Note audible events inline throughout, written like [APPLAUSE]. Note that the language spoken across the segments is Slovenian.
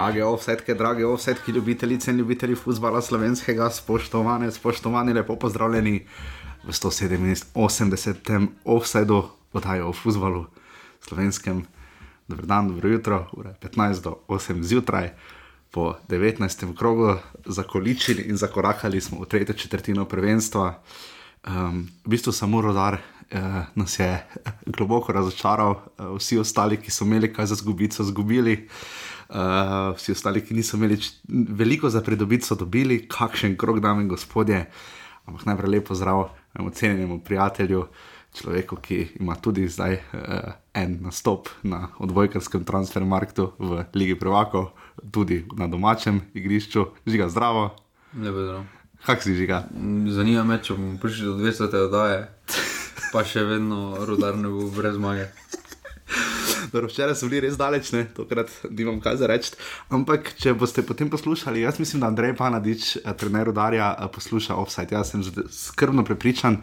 Drage offsetke, drage offsetke, ljubitelice in ljubitelji futbola slovenskega, spoštovane, spoštovani, lepo pozdravljeni v 187. offsetu, podajo o futbalu slovenskem. Dobro dan, dobro jutro, ura 15 do 8 zjutraj. Po 19. krogu zakoličili in zakorakali smo v tretjo četrtino prvenstva. Um, v bistvu samo rodar uh, nas je globoko razočaral, uh, vsi ostali, ki so imeli kaj za zgubiti, so zgubili. Uh, vsi ostali, ki niso imeli veliko za pridobiti, so dobili, kakšen krok, dame in gospodje. Ampak najprej lepo zdrav, mojemu cenjenemu prijatelju, človeku, ki ima tudi zdaj uh, en nastop na odbojkarskem transfermarktu v Ligi Prvakov, tudi na domačem igrišču. Žiga zdravo. Lepo zdrav. Kak si žiga? Zanima me, če bomo prišli do 200 oddaje, pa še vedno rodar ne bo brez zmage. Dobro, včeraj so bili res daleč, ne? tokrat nimam kaj za reči. Ampak, če boste potem poslušali, jaz mislim, da Andrej Panadič, trener Udarja, posluša offside. Jaz sem skrbno prepričan.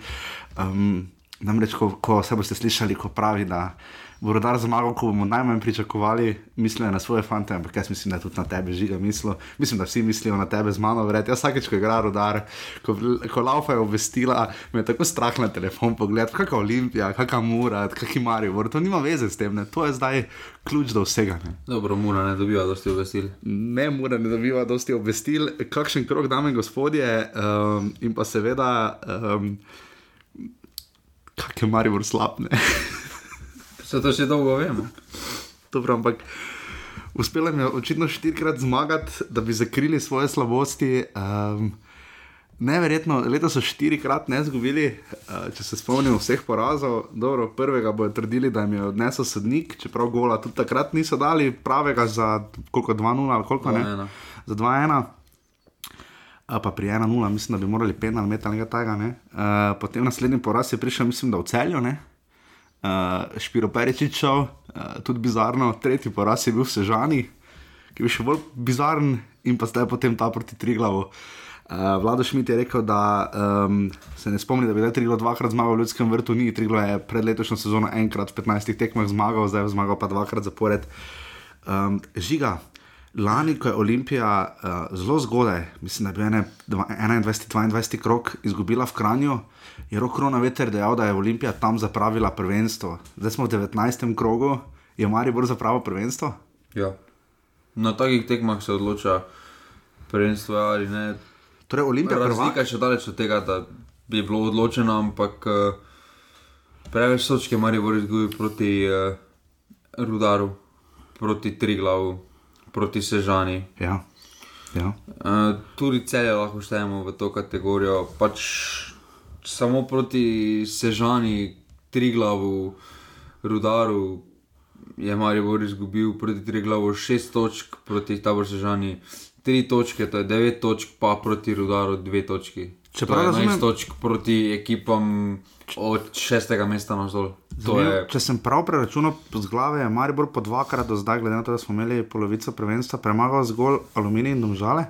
Um, namreč, ko, ko se boste slišali, ko pravi, da bo rodar zmagal, ko bomo najmanj pričakovali, mislijo na svoje fante, ampak jaz mislim, da tudi na tebe žiga mislijo. Mislim, da vsi mislijo na tebe z mano, verjete. Jaz vsakeč, ko igra rodar, ko, ko laufa je obvestila, me je tako strah na telefon pogled, kakšna olimpija, kakšna mura, kakšni marijo, to nima veze s tem, ne. to je zdaj ključ do vsega. Ne. Dobro, mura ne dobiva dosti obvestil. Ne, mura ne dobiva dosti obvestil, kakšen krok, dame in gospodje, um, in pa seveda, um, kak je marijo slabne. [LAUGHS] Se to še dolgo vemo. Dobro, ampak uspelo jim je očitno štirikrat zmagati, da bi zakrili svoje slabosti. Um, neverjetno, letos so štirikrat ne zgubili, uh, če se spomnimo vseh porazov. Dobro, prvega bojo trdili, da jim je odnesel sodnik, čeprav gola tudi takrat niso dali pravega za koliko 2-0 ali koliko ne. 2:1. Za 2-1. A pa pri 1-0, mislim, da bi morali penal imeti ali nekaj takega. Uh, potem naslednji poraz je prišel, mislim, da v celju, ne? Uh, Špiro Peričič šel, uh, tudi bizarno, tretji poraz je bil v Sežani, ki je bil še bolj bizaren, in pa zdaj potem ta proti Triglavu. Uh, Vlado Šmit je rekel, da um, se ne spomni, da bi Triglav dvakrat zmagal v Ljudskem vrtu, ni Triglav je pred letošnjo sezono enkrat v 15 tekmah zmagal, zdaj je zmagal pa dvakrat zapored. Um, žiga, lani, ko je Olimpija uh, zelo zgodaj, mislim, da je bil ene dva- 21-22 krok izgubila v Kranju, je rok Rona veter dejal, da je Olimpija tam zapravila prvenstvo. Zdaj smo v 19. krogu, je Maribor zapravil prvenstvo. Ja. Na takih tekmah se odloča prvenstvo ja ali ne. Torej, Olimpija Razlika je še daleč od tega, da bi bilo odločeno, ampak eh, preveč točke Marijo bo izgubil proti uh, Rudaru, proti Triglavu, proti Sežani. Ja. Ja. Uh, tudi celje lahko štejemo v to kategorijo. Pač samo proti Sežani, Triglavu, Rudaru je Marijo izgubil, proti Triglavu 6 točk, proti Tabor Sežani 3 točke, to je 9 točk, pa proti Rudaru 2 točki. Čeprav To je razumem- 11 točk proti ekipam od šestega mesta na zdol. To je Če sem prav preračunal z glave, je Maribor po dvakrat do zdaj, glede na to, da smo imeli polovico prvenstva, premagal zgolj aluminij in domžale.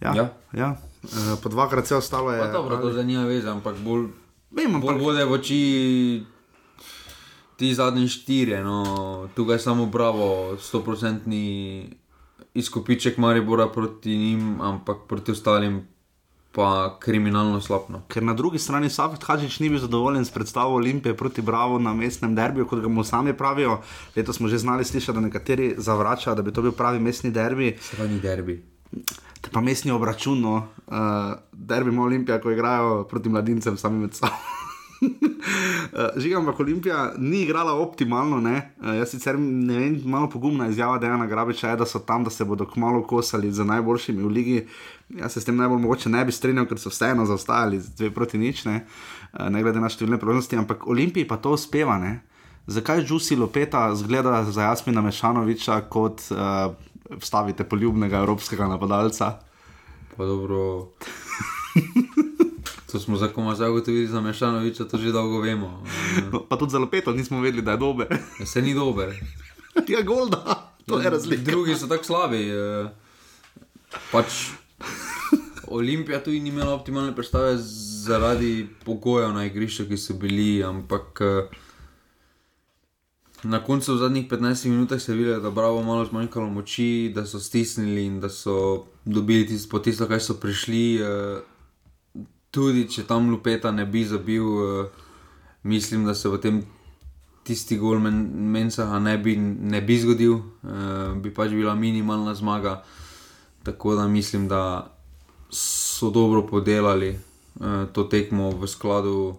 Ja. Ja. ja. E, po dvakrat vse ostalo je. Pa dobro, to zdaj nima veze, ampak bolj Vem, ampak Bolj bode v oči ti zadnji štirje, no, tukaj samo bravo, stoprocentni izkupiček Maribora proti njim, ampak proti ostalim pa kriminalno slabno. Ker na drugi strani Safet Hadžič ni bil zadovoljen s predstavo Olimpije proti Bravo na mestnem derbiju, kot ga mu sami pravijo. Letos smo že znali slišati, da nekateri zavračajo, da bi to bil pravi mestni derbi. Seveda ni derbi. Te pa mestni obračun, no. uh, derbi ima Olimpija, ko igrajo proti mladincem sami med sabo. [LAUGHS] Uh, Žigam, ampak Olimpija ni igrala optimalno. Ne? Uh, jaz sicer ne vem, malo pogumna izjava Dejana Grabiča je, da so tam, da se bodo kmalo kosali z najboljšimi v ligi. Jaz se s tem najbolj mogoče ne bi strinjal, ker so vseeno zaostajali z dve proti nič, ne, uh, ne glede na številne priložnosti, ampak Olimpiji pa to uspeva. Ne? Zakaj Džusi Lopeta zgleda za Jasmina Mešanoviča kot uh, vstavite poljubnega evropskega napadalca? Pa dobro. [LAUGHS] To smo za koma zagotovili za Mešanoviča, to že dolgo vemo. No, [LAUGHS] pa tudi za Lopeto nismo vedeli, da je dober. Se ni dober. [LAUGHS] Ja, golda, to je razlika. Drugi so tako slabi. eh, Pač Olimpija tudi ni imela optimalne predstave zaradi pogojev na igrišču, ki so bili, ampak eh, Na koncu v zadnjih 15 minutah se je videlo, da Bravo malo zmanjkalo moči, da so stisnili in da so dobili tisto, tisto, kaj so prišli. Uh, tudi če tam lupeta ne bi zabil, uh, mislim, da se v tem tisti gol men, Mensaha ne bi, ne bi zgodil, uh, bi pač bila minimalna zmaga. Tako da mislim, da so dobro podelali uh, to tekmo v skladu.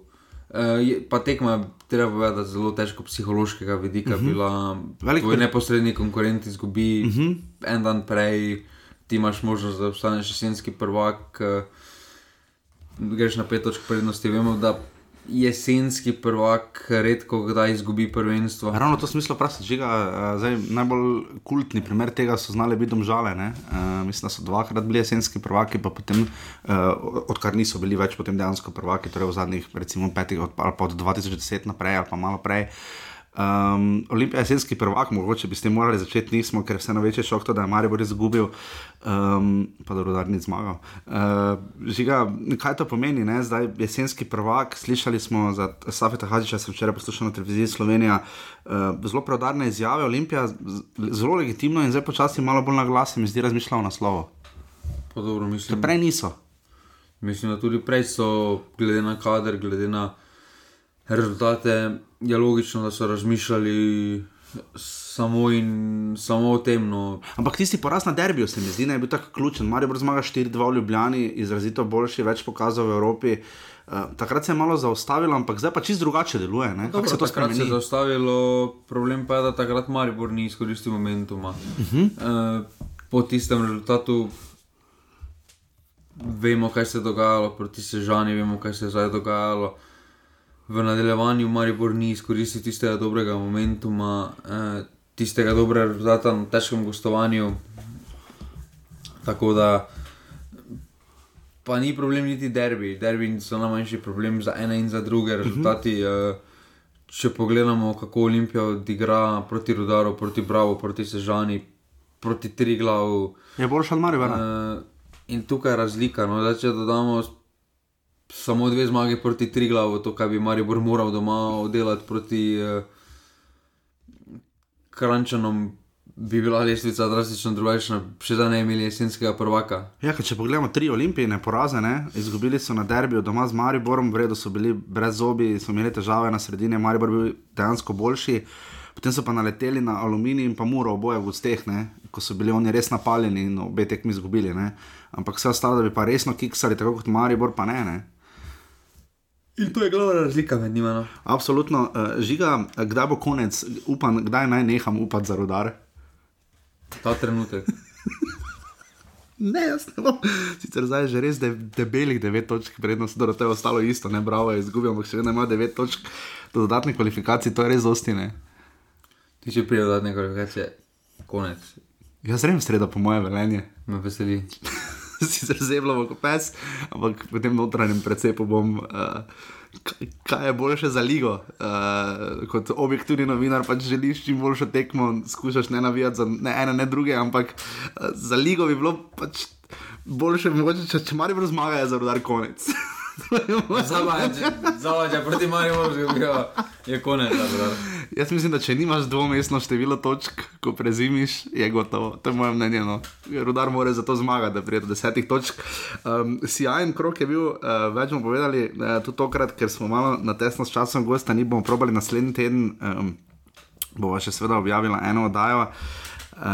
Uh, je, pa tekma je, treba povedati, zelo težko psihološkega vidika. Uh -huh. bila, Velik tvoj pri- neposredni konkurent izgubi uh Mhm. -huh. en dan prej, ti imaš možnost, da ostaneš jesenski prvak, uh, greš na pet točk prednosti. Vemo, da jesenski prvak redko kdaj izgubi prvenstvo. Ravno to smislo vprašati, žiga. Uh, zdaj, najbolj kultni primer tega so znali biti domžale. Uh, mislim, da so dvakrat bili jesenski prvaki, pa potem, uh, odkar niso bili več potem dejansko prvaki, torej v zadnjih recimo petih od, ali pa od 2010 naprej ali pa malo prej. Um, Olimpija je jesenski prvak, mogoče bi s tem morali začeti, nismo, ker vseeno večji šok to, da je Maribor izgubil, um, pa da rodar ni zmagal. Uh, žiga, kaj to pomeni, ne? zdaj jesenski prvak, slišali smo za Safeta Hadžiča, sem včeraj poslušal na televiziji Slovenija, uh, zelo preudarne izjave, Olimpija zelo legitimno in zdaj počasi malo bolj na glas mi zdi razmišlja o naslovu. Pa dobro, mislim, Prej niso. Mislim, da tudi prej so, glede na kader, glede na rezultate, je logično, da so razmišljali samo in samo o tem. No. Ampak tisti poraz na derbiju se mi zdi, da je bil tako ključen. Maribor zmaga 4-2 v Ljubljani, izrazito boljši, več pokazal v Evropi. Uh, takrat se je malo zaustavilo, ampak zdaj pa čist drugače deluje. Kako Dobro, se takrat se je spremeni? zaustavilo, problem pa je, da takrat Maribor ni izkoristil momentuma. Uh. -huh. uh, po tistem rezultatu vemo, kaj se je dogajalo, proti Sežani, vemo, kaj se je zdaj dogajalo. V nadaljevanju Maribor ni izkoristil tistega dobrega momentuma, uh, tistega dobrega rezultata na težkem gostovanju. Tako da. Pa ni problem niti derbi, derbi so najmanjši problem za ene in za druge rezultati. Uh -huh. Če pogledamo, kako Olimpija odigra proti Rudaru, proti Bravo, proti Sežani, proti Triglavu. Je boljša od Maribora. Uh, in tukaj je razlika. No? Zdaj, če dodamo samo dve zmage proti Triglavu, to, kar bi Maribor moral doma oddelati proti uh, Krančanom, bi bila lestvica drastično drugačna, še zdaj ne imeli jesenskega prvaka. Ja, če pogledamo tri olimpijske poraze, ne? izgubili so na derbiju doma z Mariborom, v redu so bili brez zobi, so imeli težave na sredini, Maribor je bil dejansko boljši. Potem so pa naleteli na aluminij in pa muro oboje v gosteh, ne? ko so bili oni res napaljeni in obe tekmi izgubili. Ampak vse ostalo, da bi pa resno kiksali, tako kot Maribor, pa ne. ne? In to je glavna razlika med njima. No? Absolutno, uh, žiga, kdaj bo konec, upam, kdaj naj neham upati za rodar. Ta trenutek. [LAUGHS] Ne, jaz ne bom. Sicer zdaj je že res de, debelih 9 točk, prednost, da je ostalo isto, ne bravo, je izgubil, ampak še vedno ima 9 točk do dodatnih kvalifikacij, to je res dostine. Ti če pride dodatne kvalifikacije, konec. Jaz zrem sredo, po moje velenje. Me veseli. [LAUGHS] Sicer zeblo kot pes, ampak v tem notranjem precepu bom. Uh, Kaj je boljše za ligo? Uh, kot objektivni novinar, pač želiš čim boljšo tekmo, skušaš ne navijati za ne ene, ne druge, ampak uh, za ligo bi bilo pač boljše, mogoče, če, če Maribor zmaga, je za rodar konec. [LAUGHS] Zavadja proti Marijo, je konec. da, [LAUGHS] Jaz mislim, da če nimaš dvomestno število točk, ko prezimiš, je gotovo. To je moje mnenje. No. Rudar mora za to zmagati, da pride do desetih točk. Um, Sijajen krok je bil, uh, več bomo povedali, uh, tudi tokrat, ker smo malo na tesno s časom gosta, ni bomo probali naslednji teden. Um, Bova še seveda objavila eno oddajo. Uh,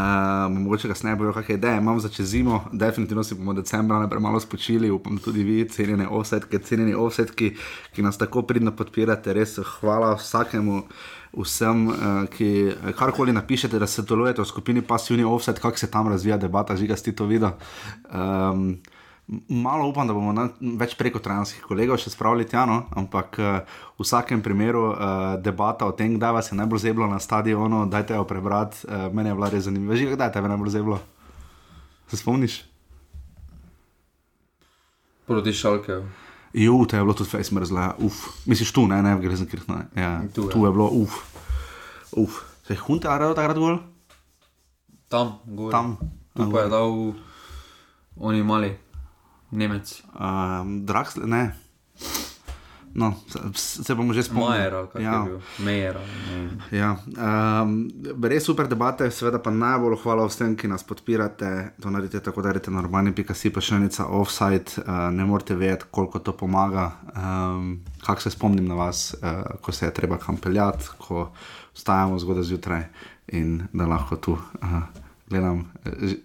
mogoče kasneje bojo kakšne ideje, imam za čez zimo, definitivno si bomo decembra najprej malo spočili, upam tudi vi, cenjene offsetke, cenjeni offsetki, ki nas tako pridno podpirate, res hvala vsakemu, vsem, uh, ki karkoli napišete, da se delujete v skupini Passivni offset, kako se tam razvija debata, žiga sti to video. Um, Malo upam, da bomo na, več preko transkih kolegov še spravili tja, no? ampak uh, v vsakem primeru uh, debata o tem, kdaj vas je najbolj zeblo na stadionu, dajte jo prebrati, uh, meni je bila res zanimiva. Že kdaj te je najbolj zeblo? Se spomniš? Proti šalke. Ju, te je bilo tudi face mrzla, uf. Misliš tu, ne, ne, gre za krhno. Ja, Tu, ja. tu je bilo, uf. uf. Se je hunte, ali je takrat gol? Tam, gor. Tam. Tu pa je dal oni mali Nemec. Um, Draxler, ne. No, se, bomo že spomnili. Ali kaj ja. je bil. Mejer. Ja, um, res super debate, seveda pa najbolj hvala vsem, ki nas podpirate. To naredite tako, da rečete normalni.si pa še enica offside, uh, ne morete vedeti, koliko to pomaga. Um, Kako se spomnim na vas, uh, ko se je treba kam peljati, ko vstajamo zgodaj zjutraj in da lahko tu uh, gledam,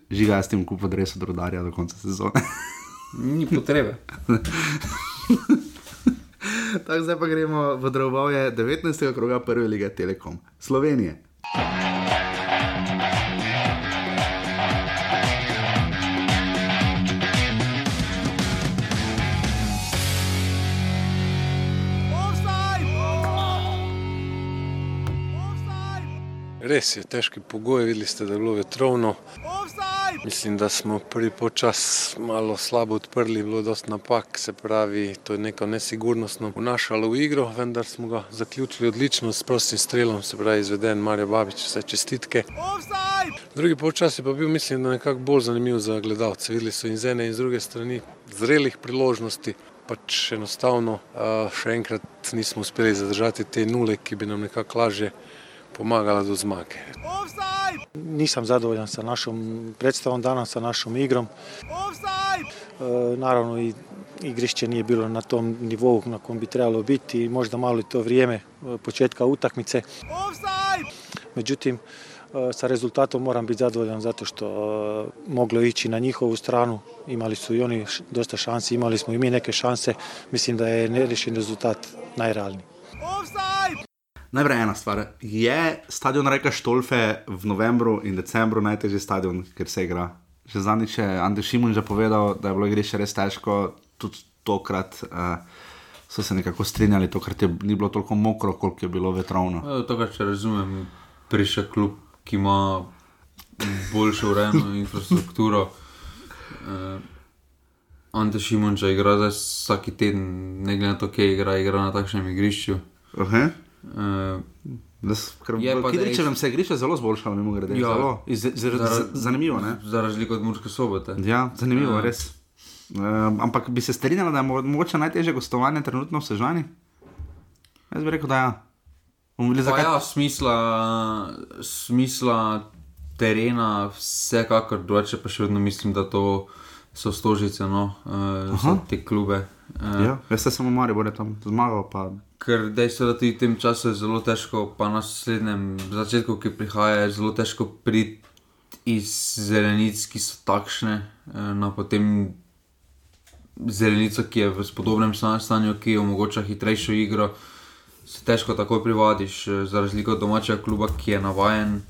žiga s tem kupom dresa do rodarja do konca sezone. Ni potrebe. [LAUGHS] Tako zdaj pa gremo v drobovje 19. kroga prve lige Telekom Slovenije. Res je, težki pogoji, videli ste, da je bilo vetrovno. Mislim, da smo prvi počas malo slabo odprli, bilo je dosti napak, se pravi, to je neko nesigurnostno vnašalo v igro, vendar smo ga zaključili odlično s prostim strelom, se pravi, izveden Marijo Babič, vse čestitke. Drugi počas je pa bil, mislim, da nekako bolj zanimiv za gledalce. Videli so in z ene in z druge strani zrelih priložnosti. Pač enostavno še enkrat nismo uspeli zadržati te nule, ki bi nam nekako lažje pomagala do zmage. Nisam zadovoljan sa našom predstavom danas, sa našom igrom. E, naravno i igrišće nije bilo na tom nivou na kom bi trebalo biti i možda malo i to vrijeme e, početka utakmice. Međutim, e, sa rezultatom moram biti zadovoljan zato što moglo je ići na njihovu stranu. Imali su i oni dosta šansi, imali smo i mi neke šanse. Mislim da je nerešen rezultat najrealniji. Najprej ena stvar. Je stadion Reka Štolfe v novembru in decembru najtežji stadion, ker se igra? Že zadnjič je Ante Šimun že povedal, da je bilo igrišče res težko, tudi tokrat uh, so se nekako strinjali, tokrat je ni bilo toliko mokro, koliko je bilo vetrovno. Ja, To, kar če razumem, prišel klub, ki ima boljšo urejeno [LAUGHS] infrastrukturo. Uh, Ante Šimunča igra zdaj vsak teden, ne glede na to, kje igra, igra na takšnem igrišču. Okay. Uh, Je pa dejstvo- se je igrišče zelo zboljšalo, mimo grede. Ja. Zelo, iz, z, z, z, zanimivo, ne? za razliko od Murske sobote. Ja, zanimivo, Ja. res. Um, ampak bi se strinjala, da je mo- mogoče najtežje gostovanje trenutno v Sežani? Jaz bi rekel, da ja. Pa zakaj. ja, smisla, smisla terena, vsekakor drugače, pa še vedno mislim, da to so stožice, no, uh, te klube. Uh, Ja, jaz se samo Marijo bo tam zmagal, pa Ker dejstvo, da tudi v tem času je zelo težko, pa na naslednjem začetku, ki prihaja, je zelo težko priti iz zelenic, ki so takšne, eh, na potem zelenico, ki je v spodobnem sta- stanju, ki omogoča hitrejšo igro, se težko takoj privadiš, za razliko od domačega kluba, ki je navajen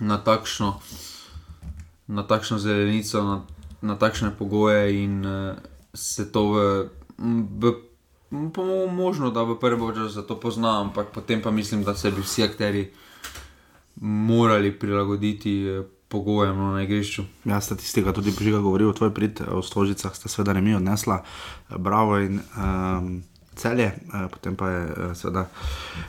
na takšno, na takšno zelenico, na, na takšne pogoje in uh, se to v, v možno, da v prvem času za to pozna, ampak potem pa mislim, da se bi vsi akteri morali prilagoditi eh, pogojem no, na igrišču. ja, statistika tudi žiga govori o tvoj prid, o stožicah sta seveda remi odnesla, eh, bravo in um, celje, potem pa je seveda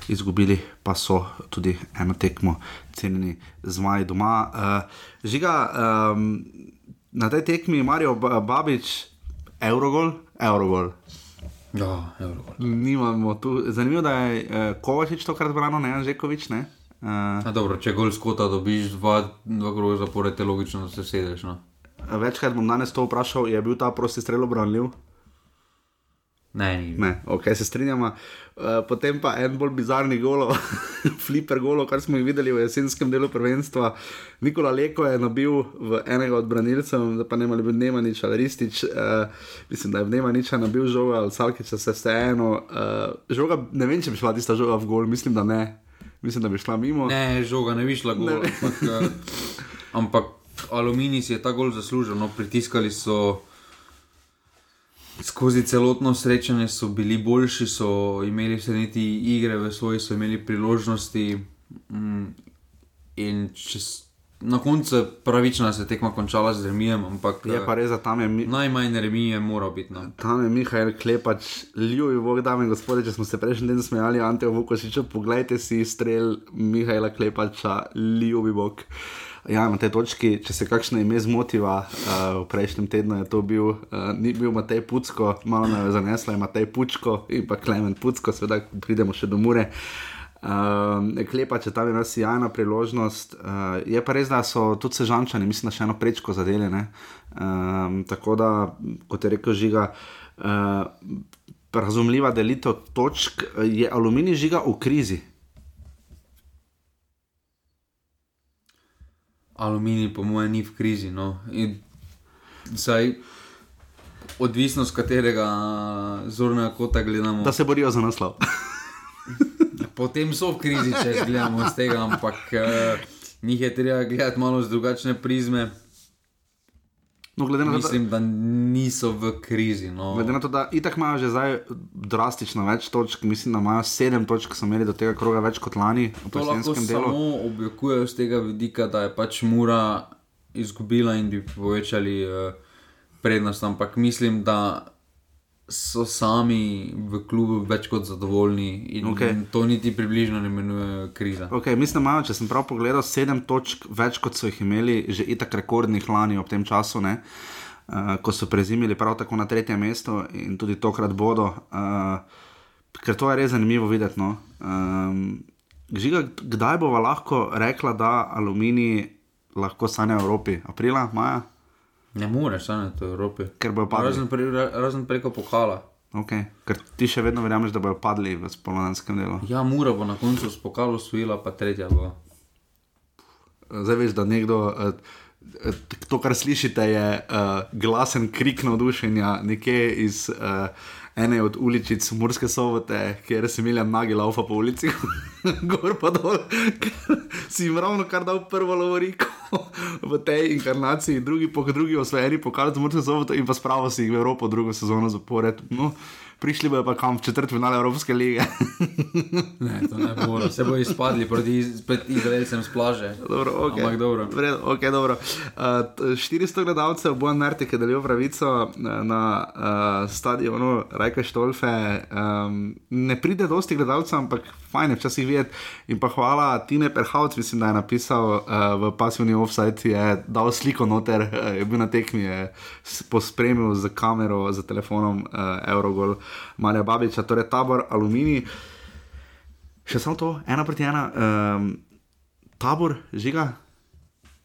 izgubili, pa so tudi eno tekmo cenjeni zmaji doma. Uh, žiga, um, na tej tekmi Marijo Ba- Babič, Eurogol, Eurogol. Ja, evo. Nimamo tu, zanimivo, da je uh, Kovačič tokrat branil, ne Anžekovič, ne. Uh, A dobro, če gol skota dobiš dva, dva kroga zapored, je logično, da se sedeš. No. večkrat bom danes to vprašal, je bil ta prosti strel obranljiv? Ne, ni. Ne, ok, se strinjamo. Uh, potem pa en bolj bizarni golo, [LAUGHS] fliper golo, kar smo jih videli v jesenskem delu prvenstva. Nikola Leko je nabil v enega od branilcev, da pa ne ali bil Nemanič ali Ristič, uh, mislim, da je v Nemaniča nabil žoga ali Salkiča, se vseeno. Uh, žoga, ne vem, če bi šla tista žoga v gol, mislim, da ne. Mislim, da bi šla mimo. Ne, žoga ne bi šla gol. Ampak, eh, ampak Aluminij si je ta gol zaslužil, no, pritiskali so. Skozi celotno srečanje so bili boljši, so imeli vse niti igre v svoji, so imeli priložnosti. Mm, in čez, na koncu je pravična se tekma končala z remijem, ampak Je pa res, da tam je, mi, najmanj remij je moral biti. No. tam je Mihajl Klepač, ljubi Bog, dame in gospodje, če smo se prejšnji teden smejali Ante Vukošiču, pogledajte si strel Mihajla Klepača, ljubi Bog. Ja, na tej točki, če se kakšno ime zmotiva, uh, v prejšnjem tednu je to bil, uh, ni bil Matej Pucko, malo je zanesla, je Matej Pučko in pa Klemen Pucko, seveda pridemo še do Mure. Uh, klepa, če tam je res jajna priložnost. Uh, je pa res, da so tudi sežančani, mislim, da še eno prečko zadeljene. Uh, tako da, kot je rekel Žiga, uh, razumljiva delitev točk, je aluminij žiga v krizi. Aluminij, po mojem, ni v krizi. No. In, saj, odvisno z katerega zornega kota gledamo. Da se borijo za naslov. [LAUGHS] Potem so v krizi, če [LAUGHS] gledamo z tega, ampak uh, njih je treba gledati malo z drugačne prizme. No, na to, Mislim, da niso v krizi. No. Glede na to, da itak imajo že zdaj drastično več točk, mislim, da imajo sedem točk, so imeli do tega kroga več kot lani To lahko delu. samo objokujejo z tega vidika, da je pač Mura izgubila in bi povečali uh, prednost. Ampak mislim, da so sami v klubu več kot zadovoljni in okay. to niti približno ne imenuje kriza. Okay, mislim, da imajo, če sem prav pogledal, sedem točk več kot so jih imeli že itak rekordnih lani ob tem času. Ne? Uh, ko so prezimili prav tako na tretjem mestu in tudi tokrat bodo, uh, ker to je res zanimivo videti. No? Um, žiga, kdaj bova lahko rekla, da aluminij lahko stane v Evropi? Aprila, maja? Ne moreš, ne, to v Evropi. Ker bojo padli. Razen, pre, razen preko pokala. Okay. Ker ti še vedno verjameš, da bodo padli v spomladanskem delu. Ja, Mura bo na koncu s pokalom usvojila, pa tretja bo. Zdaj veš, da nekdo. Uh, To, kar slišite, je uh, glasen krik navdušenja nekje iz uh, ene od uličic Murske sobote, kjer se Miljan nagi laufa po ulici, [LAUGHS] gor pa dol, ker si jim ravno kar dal prvo lovoriko [LAUGHS] v tej inkarnaciji, drugi po drugi osvojeni pokal z Murske sobote in pa spravo si jih v Evropo drugo sezono zapored. No, prišli bojo pa kam v četrt finale Evropske lige. [LAUGHS] Ne, to ne bo. Se bo izpadli proti spet izraelcem z plaže. Dobro, okay. Ampak dobro. Vred, okay, dobro. Uh, t- 400 gledalcev bo Nartik je delil pravico na, na uh, stadionu Rajka Štolfe. Um, ne pride dosti gledalcev, ampak fajn je včasih videti. In pa hvala Tine Perhavc, mislim, da je napisal uh, v pasivni offside, je dal sliko noter, uh, je bil na tekmi, je pospremil z kamero, z telefonom uh, Eurogol Marja Babiča, torej tabor Aluminij. Še samo to, ena proti ena, um, tabor, žiga,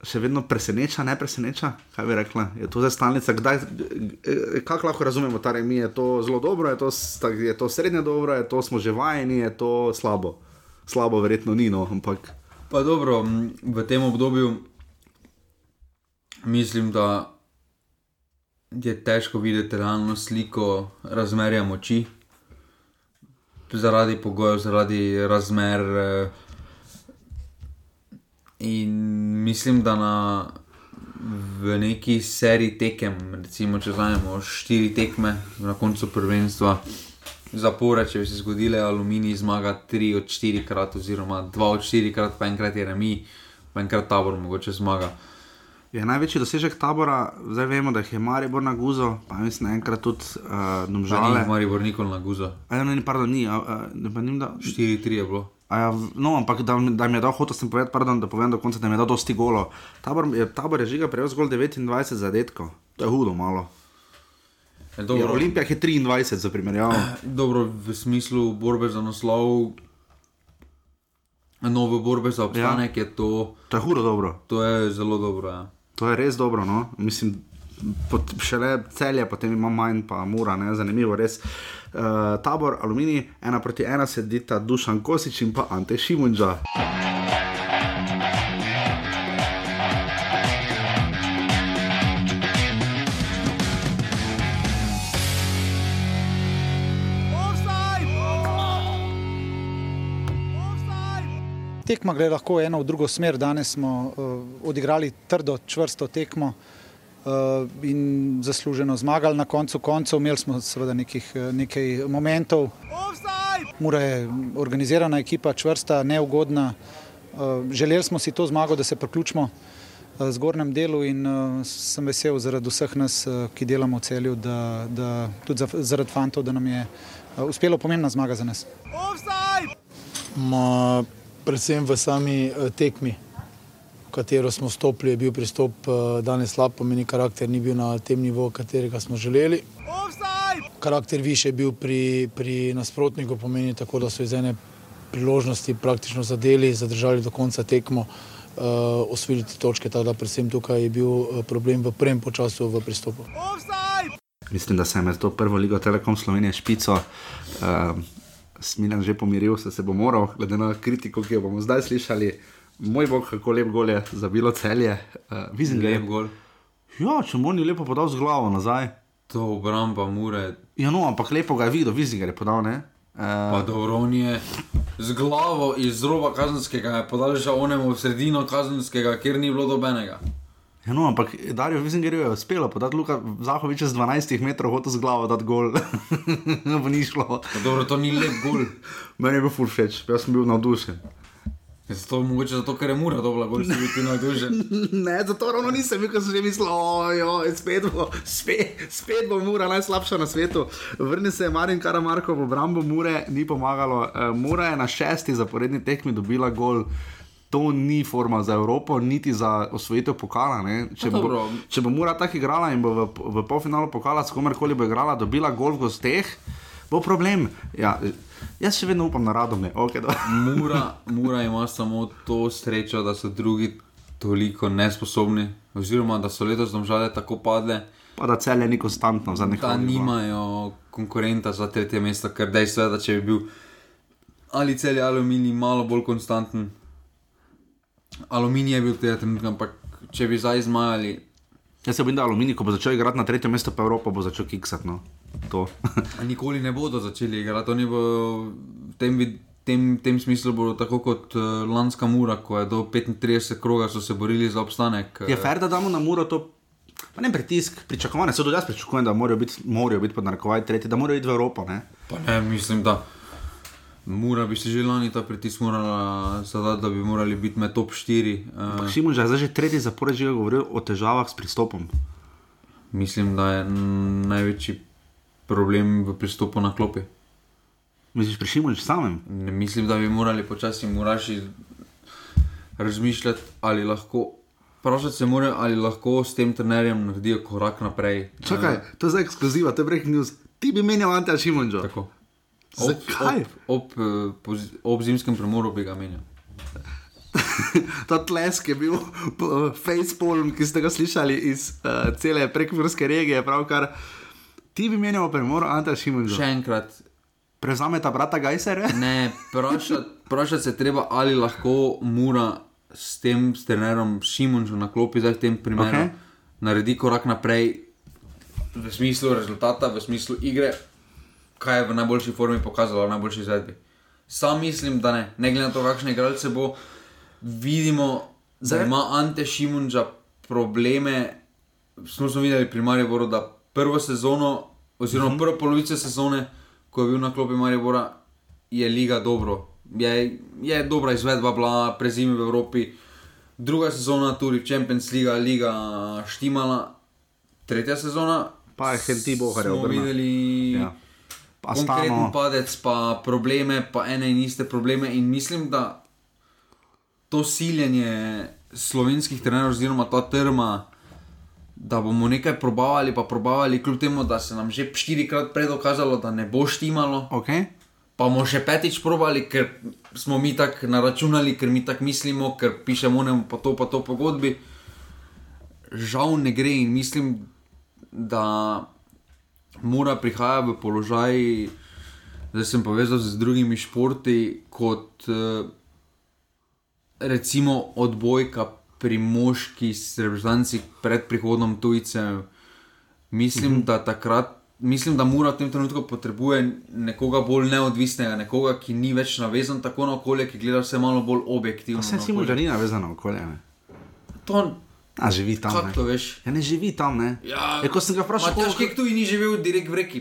še vedno preseneča, ne preseneča. Kaj bi rekla, je to zdaj stalnica? Kdaj, eh, kako lahko razumemo ta remi? Je to zelo dobro, je to, je to srednje dobro, je to smo že vajeni, je to slabo. Slabo, verjetno ni, no, ampak Pa dobro, v tem obdobju mislim, da je težko videti realno sliko razmerja moči, zaradi pogojev, zaradi razmer. eh, In mislim, da na, neki seriji tekem, recimo, če vzamemo štiri tekme na koncu prvenstva, zapore, če bi se zgodile, aluminij zmaga tri od štiri krat, oziroma dva od štiri krat, pa enkrat je remi, pa enkrat tabor mogoče zmaga. Je največji dosežek tabora, zdaj vemo, da je Maribor na guzo, pa mislim, da enkrat tudi uh, Žal domžale. je Maribor nikoli na guzo. A ja, ne, ne, pardon, ni, a, a, ne, pa nim, da, 4-3 je bilo. Ja, no, ampak da, da mi je dal, hotel sem povedati, pardon, da povem do konca, da mi je dal dosti golo. Tabor je, tabor je žiga prejel zgolj 29 zadetkov, to je hudo malo. Je Ja, Dobro, Olimpija je 23 za primerjavo. dobro, v smislu borbe za naslov, nove borbe za obstanek ja. je to, To je hudo dobro, to je zelo dobro. Ja. To je res dobro. No? Mislim, šele celje, potem ima manj, pa mura, ne? zanimivo res. Uh, tabor, aluminij, ena proti ena sedita Dušan Kosič in pa Ante Šimunča. Tekma gre lahko eno v drugo smer. Danes smo uh, odigrali trdo, čvrsto tekmo uh, in zasluženo zmagali. Na koncu koncev imeli smo seveda nekih, eh, nekaj momentov. Mura je organizirana ekipa, čvrsta, neugodna. Uh, želeli smo si to zmago, da se priključimo uh, zgornjem delu in uh, sem vesel zaradi vseh nas, uh, ki delamo v celju, da, da tudi za, zaradi fantov, da nam je uh, uspelo pomembna zmaga za nas. Ma, predvsem v sami eh, tekmi. v katero smo stopili, je bil pristop uh, danes slab, pomeni karakter ni bil na tem nivoju, katerega smo želeli. Karakter više je bil pri, pri nasprotniku, pomeni tako, da so iz ene priložnosti praktično zadeli, zadržali do konca tekmo, uh, osvojili točke. Tako da predvsem tukaj je bil problem v prvem času v pristopu. Mislim, da se je med to prvo ligo Telekom Slovenije špico. Uh, Smiljan že pomiril, se, se bo moral, glede na kritiko, ki jo bomo zdaj slišali. Moj bog, kako lep gol je za bilo celje. Uh, Vidim, da je gol. Ja, če mu ni lepo podal z glavo nazaj. To obramba mure. Ja, no, ampak lepo ga je videl, da je podal. Ne? Uh, pa dobro, on je z glavo iz roba kazenskega, podal že onemu v sredino kazenskega, kjer ni bilo dobenega. Ja, no, ampak Darijo Vizingerju je uspelo podati Luka Zahoviča z 12 metrov, hotel z glavo dati gol. [LAUGHS] ni šlo. Dobro, to ni lep gol. [LAUGHS] Meni je bil ful všeč, jaz sem bil navdušen. Zato, mogoče zato, ker je mura dobro, gor si biti navdušen. [LAUGHS] ne, zato ravno nisem bil, ker sem že mislil, ojoj, spet bo, spet, spet bo mura najslabša na svetu. Vrni se je Marin Karamarko v obrambo mure, ni pomagalo. Uh, mura je na šesti zaporedni tekmi dobila gol to ni forma za Evropo, niti za osvojitev pokala. Če bo, če bo Mura tako igrala in bo v, v polfinalu pokala, s komerkoli bo igrala, dobila gol v gosteh, bo problem. Ja, jaz še vedno upam na radome. Okay, [LAUGHS] Mura, Mura ima samo to srečo, da so drugi toliko nesposobni, oziroma da so letos domžale tako padle. Pa da cel je ni konstantno za nekaj. Da nimajo konkurenta za tretje mesto, ker dejstvo je, da če bi bil ali cel je aluminij malo bolj konstanten, aluminij je bil v tem trenutku, ampak če bi zdaj zmajali. Jaz se bojim, da aluminij, ko bo začel igrati na tretje mesto, pa Evropa bo začel kiksati. No. Nikoli ne bodo začeli igrati, oni bo v tem, tem, tem smislu bodo tako kot uh, lanska mura, ko je do 35 kroga so se borili za obstanek. Je fair, da damo na muro to. Pa ne pritisk, pričakovanje, se tudi jaz pričakujem, da morajo biti, morajo biti pod narekovaj tretji, da morajo iti v Evropo. Ne? Pa ne, mislim, da. Mora bi si že lani ta pritisk morala zadati, da bi morali biti med top 4. Uh, Šimo, že zdaj že tretji zapored že govoril o težavah s pristopom. Mislim, da je največji problem v pristopu na klopi. Misliš, prišimo že samem? Ne, mislim, da bi morali počasi moraši razmišljati, ali lahko. Vprašati se morajo, ali lahko s tem trenerjem naredijo korak naprej. Čakaj, to je zdaj ekskluziva, to je breaking news. Ti bi menjal Ante Šimunča. Tako. Zakaj? Ob, ob, ob, ob zimskem premoru bi ga menil. Ta tlesk je bil Facebook, ki ste ga slišali iz uh, cele prekmorske regije, pravkar. Ti bi menil premor, Anta Šimun. Še enkrat. Prezame ta brata Gajsere? [LAUGHS] Ne, vprašati se treba, ali lahko mura s tem trenerom Šimunčem na klopi, zdaj v tem primeru, okay. naredi korak naprej v smislu rezultata, v smislu igre kaj je v najboljši formi pokazalo, v najboljši izvedbi. Sam mislim, da ne, ne glede na to, kakšne igralce bo, vidimo, da ima Ante Šimunča probleme. Smo smo videli pri Mariboru, da prvo sezono, oziroma mhm. prvo polovico sezone, ko je bil na klopi Maribora, je liga dobro. Je, je dobra izvedba, bila prezimi v Evropi, druga sezona, tudi Champions League, liga štimala, tretja sezona. Pa je Henti Bohar, je videli. Ja konkreten padec, pa probleme, pa ene in iste probleme. In mislim, da to siljenje slovenskih trenerjev, oziroma ta trma, da bomo nekaj probavali, pa probavali, kljub temu, da se nam že štirikrat predokazalo, da ne bo štimalo. Okay. Pa bomo še petič probali, ker smo mi tako naračunali, ker mi tako mislimo, ker pišemo ne pa to, pa to pogodbi. Žal ne gre in mislim, da mora prihajati v položaj, da sem povezal z drugimi športi, kot eh, recimo odbojka pri moški reprezentanci pred prihodom tujcev. Mislim, mhm. da takrat. Mislim, da mora v tem trenutku potrebuje nekoga bolj neodvisnega, nekoga, ki ni več navezan tako na okolje, ki gleda vse malo bolj objektivno. Vse si mu že ni navezan na okolje. Ne? To A živi tam. Kako to veš? Ja, ne živi tam. Ne? Ja, e, ko sem ga vprašal, kako je to, ni živel direkt v reki.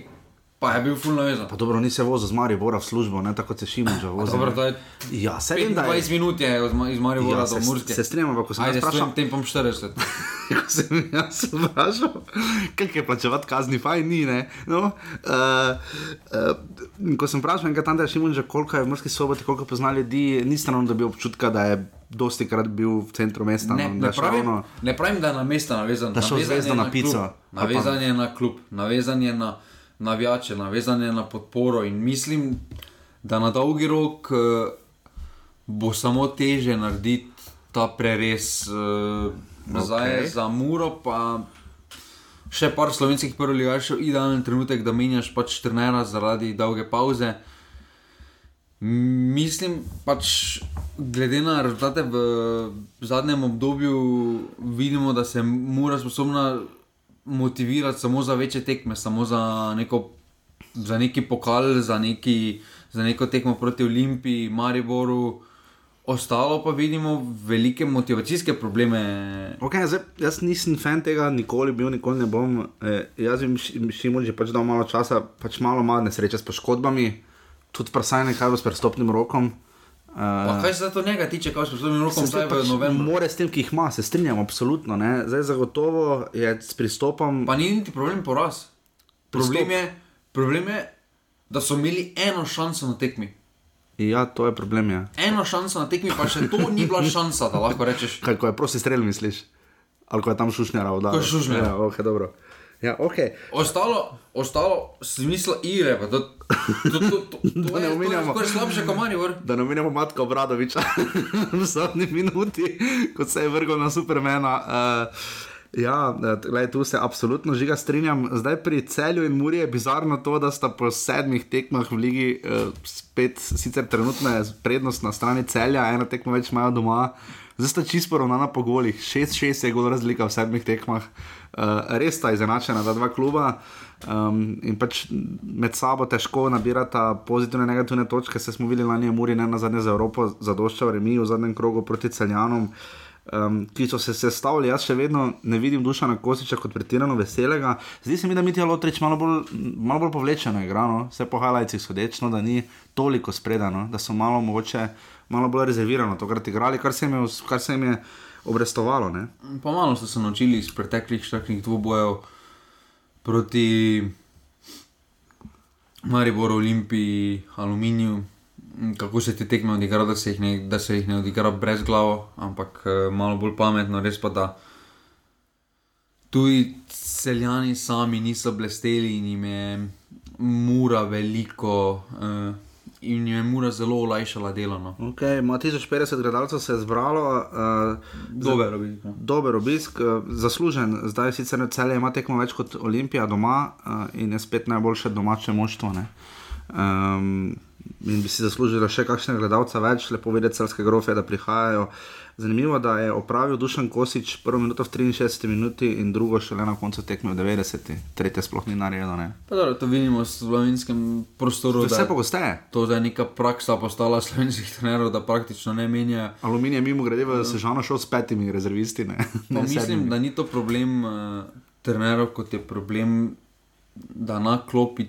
Pa je bil fulno vezan. Pa dobro, ni se vozil z Maribora v službo, ne tako kot se Šimon že vozil. Dobro, to je Ja, se vem, da 25 je. minut je iz Maribora Ja, do se, Murske. se strinjam, ampak ko sem [LAUGHS] jaz vprašal, tempom 40. ko sem jaz vprašal, kaj je plačevati kazni, fajn ni, ne. No, uh, uh, ko sem vprašal, enkrat tam, da je Šimon že koliko je v Murski soboti, koliko pozna ljudi, ni strano dobil občutka, da je dosti krat bil v centru mesta. Ne, no, ne, da je šel pravim, ravno- ne pravim, da je na mesta navezan. Da šel navezan zvezda je na klub, pico. Navezan je na klub, navezan je na navijače, navezan je na podporo in mislim, da na dolgi rok eh, bo samo teže narediti ta preres. Uh, Zdaj je za Muro pa še par slovenskih prvoligašev, idealen trenutek, da menjaš pač trenera zaradi dolge pauze. Mislim, pač, glede na rezultate v zadnjem obdobju, vidimo, da se mora sposobna motivirati samo za večje tekme, samo za, neko, za neki pokal, za, neki, za neko tekmo proti Olimpiji, Mariboru. Ostalo pa vidimo velike motivacijske probleme. Okay, zdaj, jaz nisem fan tega, nikoli bil, nikoli ne bom. E, jaz bi Šimon že pač malo časa, pač malo malo nesreče s poškodbami, tudi vprašanje, kaj bo s prestopnim rokom. Uh, kaj se to njega tiče, kaj se s tem rokom zdaj v novembru? More s tem, ki jih ima, se strinjam, absolutno. Ne? Zdaj zagotovo je s pristopom. Pa ni niti problem poraz. Problem je, problem je, da so imeli eno šanso na tekmi. Ja, to je problem. Ja. Eno šanso na tekmi, pa še to ni bila šansa, da lahko rečeš. Kaj, ko je prosti strel, misliš? Ali ko je tam šušnjara? Ko je šušnjara. Ja, okay, dobro. Ja, okay. Ostalo, ostalo smisla igre, pa to, to, to, to, to, [LAUGHS] to, ne je, to je omenjamo. slabše kot Maribor. Da ne omenjamo Matka Obradoviča [LAUGHS] v zadnji minuti, kot se je vrgel na Supermana. Uh, ja, gledaj, tu se absolutno žiga strinjam. Zdaj pri celju in Muri je bizarno to, da sta po sedmih tekmah v ligi uh, spet, sicer trenutno je prednost na strani celja, ena tekma več imajo doma. Zdaj sta čisto poravnana po golih, 6-6 je gol razlika v sedmih tekmah, uh, res sta izenačena ta dva kluba. Um, in pač med sabo težko nabirata pozitivne in negativne točke. Se smo videli lani, je Muri ne na zadnje za Evropo zadoščal remi v zadnjem krogu proti celjanom. Um, ki so se sestavili, jaz še vedno ne vidim duša na Kosiča kot pretirano veselega. Zdi se mi, da Mitja Lotrič malo bolj, malo bolj povlečeno igra, no? vse po highlightsih sodečno, da ni toliko spredano, da so malo mogoče malo bolj rezervirano tokrat igrali, kar se jim je, kar se jim je obrestovalo. Ne? Pa malo so se naučili iz preteklih štrknih dvobojev proti Mariboru, Olimpiji, Aluminiju. Mm, Kako se ti tekme odigra, da se jih ne, se jih ne odigra brez glave, ampak eh, malo bolj pametno, res pa da. Tudi celjani sami niso blesteli in jim je mura veliko, uh, in jim je mura zelo olajšala delo. No. Okay, ima 1050 gledalcev se je zbralo. Uh, Dober obisk, ja. Dober obisk, uh, zaslužen. Zdaj sicer ne celje ima tekmo več kot Olimpija doma uh, in je spet najboljše domače moštvo. ne. Um, in bi si zaslužili še kakšne gledalce več, lepo videti celske grofe, da prihajajo. Zanimivo, da je opravil Dušan Kosič prvo minuto v 63 minuti in drugo šele na koncu tekme v 90. Tretje sploh ni dobro, to vidimo v slovenskem prostoru. To je da- vse pogosteje. To je neka praksa postala slovenskih trenerjev, da praktično ne menja. Aluminij je mimo grede v Sežano šel s petimi rezervisti. Ne, ne mislim, sedmimi. da ni to problem uh, trenerjev, kot je problem, da na klopi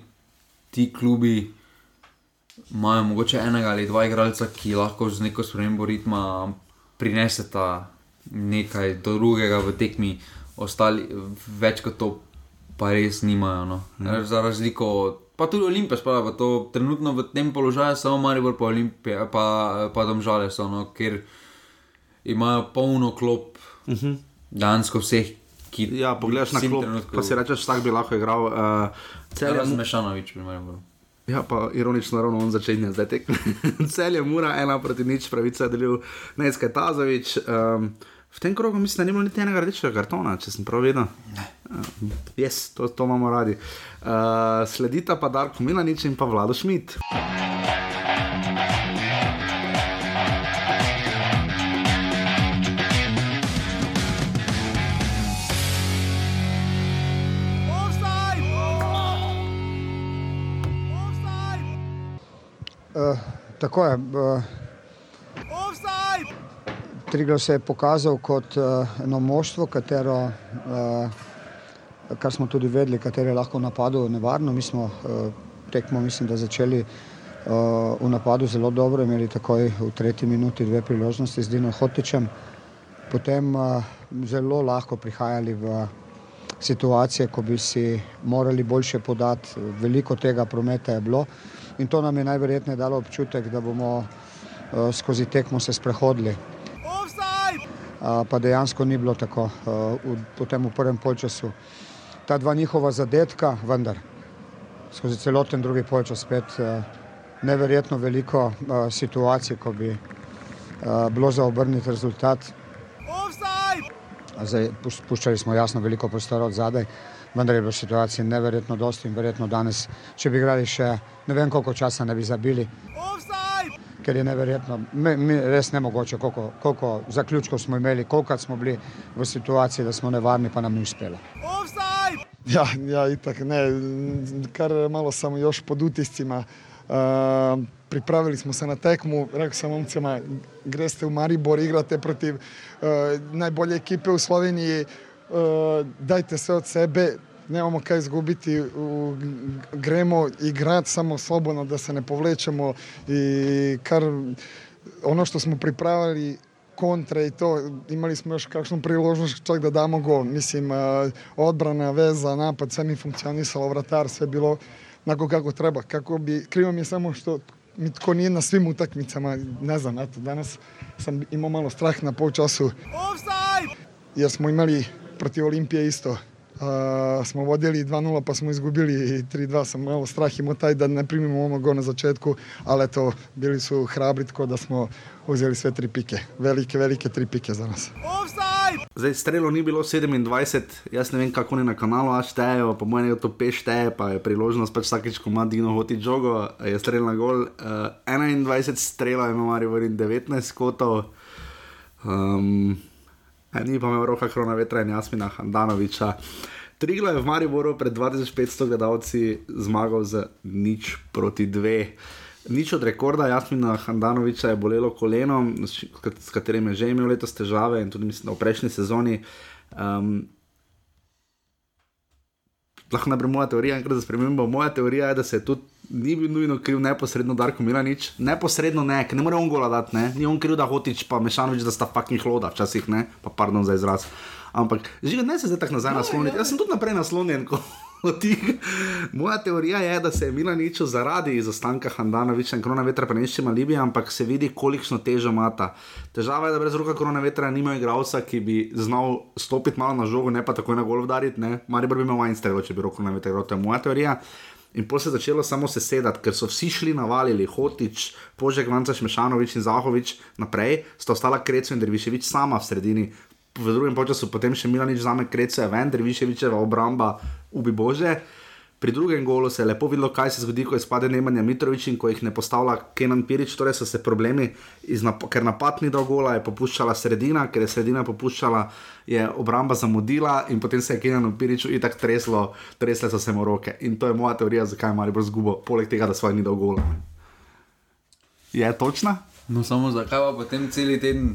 ti klubi imajo mogoče enega ali dva igralca, ki lahko z neko spremembo ritma prineseta nekaj drugega v tekmi, ostali več kot to pa res nimajo. No. Ja. Za razliko od. Pa tudi Olimpija spada v to, trenutno v tem položaju, samo Maribor, pa Olimpija, pa, pa domžale so, no, ker imajo polno klop, uh -huh. dansko vseh, ki Ja, pogledaš na klop, trenutku- pa si rečeš, vsak bi lahko igral. Uh, celje, Razen Mešanovič, pri Mariboru. Ja, pa ironično, ravno on začenja zdaj tek. [LAUGHS] celje mura, ena proti nič, pravica je delil Nejskaj Tazovič. Um, v tem krogu mislim, da ni bilo niti enega rdečega kartona, če sem prav videl. Uh, yes, to, to imamo radi. Uh, sledita pa Darko Milanič in pa Vlado Šmit. Uh, tako je. Uh, Triglav se je pokazal kot uh, eno moštvo, katero uh, kar smo tudi vedeli, katero je lahko v napadu nevarno. Mi smo uh, tekmo, mislim, da začeli uh, v napadu zelo dobro, imeli takoj v tretji minuti dve priložnosti z Dino Hotičem, potem uh, zelo lahko prihajali v situacije, ko bi si morali boljše podati, veliko tega prometa je bilo in to nam je najverjetneje dalo občutek, da bomo uh, skozi tekmo se sprehodili. Pa dejansko ni bilo tako uh, v, potem v prvem polčasu. Ta dva njihova zadetka, vendar skozi celoten drugi polčas spet uh, neverjetno veliko situacij, ko bi bilo za obrniti rezultat. Zdaj, puščali smo jasno veliko prostora od zadaj, vendar je bilo situacije neverjetno dosti in verjetno danes, če bi igrali še ne vem koliko časa, ne bi zabili. Ker je neverjetno, mi, mi res nemogoče, koliko, koliko zaključkov smo imeli, koliko smo bili v situaciji, da smo nevarni, pa nam ni uspelo. Ja, ja itak, ne, kar malo sam još pod utiscima. Uh, pripravili smo se na tekmu, rekao sam momcima, greste u Maribor, igrate protiv uh, najbolje ekipe u Sloveniji, uh, dajte sve od sebe, nemamo kaj izgubiti, gremo igrati samo slobodno da se ne povlečemo i kar ono što smo pripravili kontre i to, imali smo još kakšnu priložnost čak da damo gol. Mislim, uh, odbrana, veza, napad, sve mi funkcionisalo, vratar, sve bilo onako kako treba. Kako bi, krivo mi je samo što mi tko nije na svim utakmicama, ne znam, eto, danas sam imao malo strah na pol času. Jer smo imali protiv Olimpije isto. Uh, smo vodili 2-0 pa smo izgubili 3-2, sam malo strah imao taj da ne primimo ono go na začetku, ali eto, bili su hrabri tako da smo uzeli sve tri pike. Velike, velike tri pike za nas. Zdaj, strelo ni bilo 27, jaz ne vem, kako ne na kanalu štejejo, po mojem, to peš šteje, pa je priložnost pač vsakeč, ko ima Dino hoti žogo, je strel na gol. Uh, 21 strela ima Marijo Vrn 19 kotov, um, ni pa imel roka krona vetra in Jasmina Handanoviča. Trigla je v Mariboru pred 2500 gledalci zmagal z nič proti dve. Nič od rekorda Jasmina Handanoviča je bolelo koleno, s katerim je že imel letos težave in tudi mislim, v prejšnji sezoni. Um, lahko najprej moja teorija, enkrat za spremembo. Moja teorija je, da se tudi ni bil nujno kriv neposredno Darko Milanič, neposredno ne, ne more on gola dati, ne, ni on kriv, da hotič pa Mešanovič, da sta fucking hloda, včasih ne, pa pardon za izraz. Ampak, že ne se zdaj tako nazaj nasloniti, jaz sem tudi naprej naslonjen. Ko... [LAUGHS] Moja teorija je, da se je Milanič zaradi izostanka Handanoviča in korona vetra preneščima Libija, ampak se vidi, kolikšno težo ima ta. Težava je, da brez roka korona vetra nima igralca, ki bi znal stopiti malo na žogo, ne pa takoj na gol udariti. Mari bi imel Weinstein, če bi roko na veter, to je moja teorija. In potem se je začelo samo sesedati, ker so vsi šli navalili, Hotič, Požek, Vanca, Šmešanovič in Zahovič naprej, sta ostala Krecu in Derviševič sama v sredini. V drugem času potem še Milanič zame Krecu, ven, Derviševičeva obramba, ubi Bože. Pri drugem golu se je lepo videlo, kaj se zgodi, ko izpade Nemanja Mitrovič in ko jih ne postavlja Kenan Pirič, torej so se problemi, nap ker napad ni dal gola, je popuščala sredina, ker je sredina popuščala, je obramba zamudila in potem se je Kenan Pirič in tako treslo, tresle so se mu roke. In to je moja teorija, zakaj je Maribor zgubo, poleg tega, da svoj ni dal gola. Je točna? No, samo zakaj pa potem cel teden.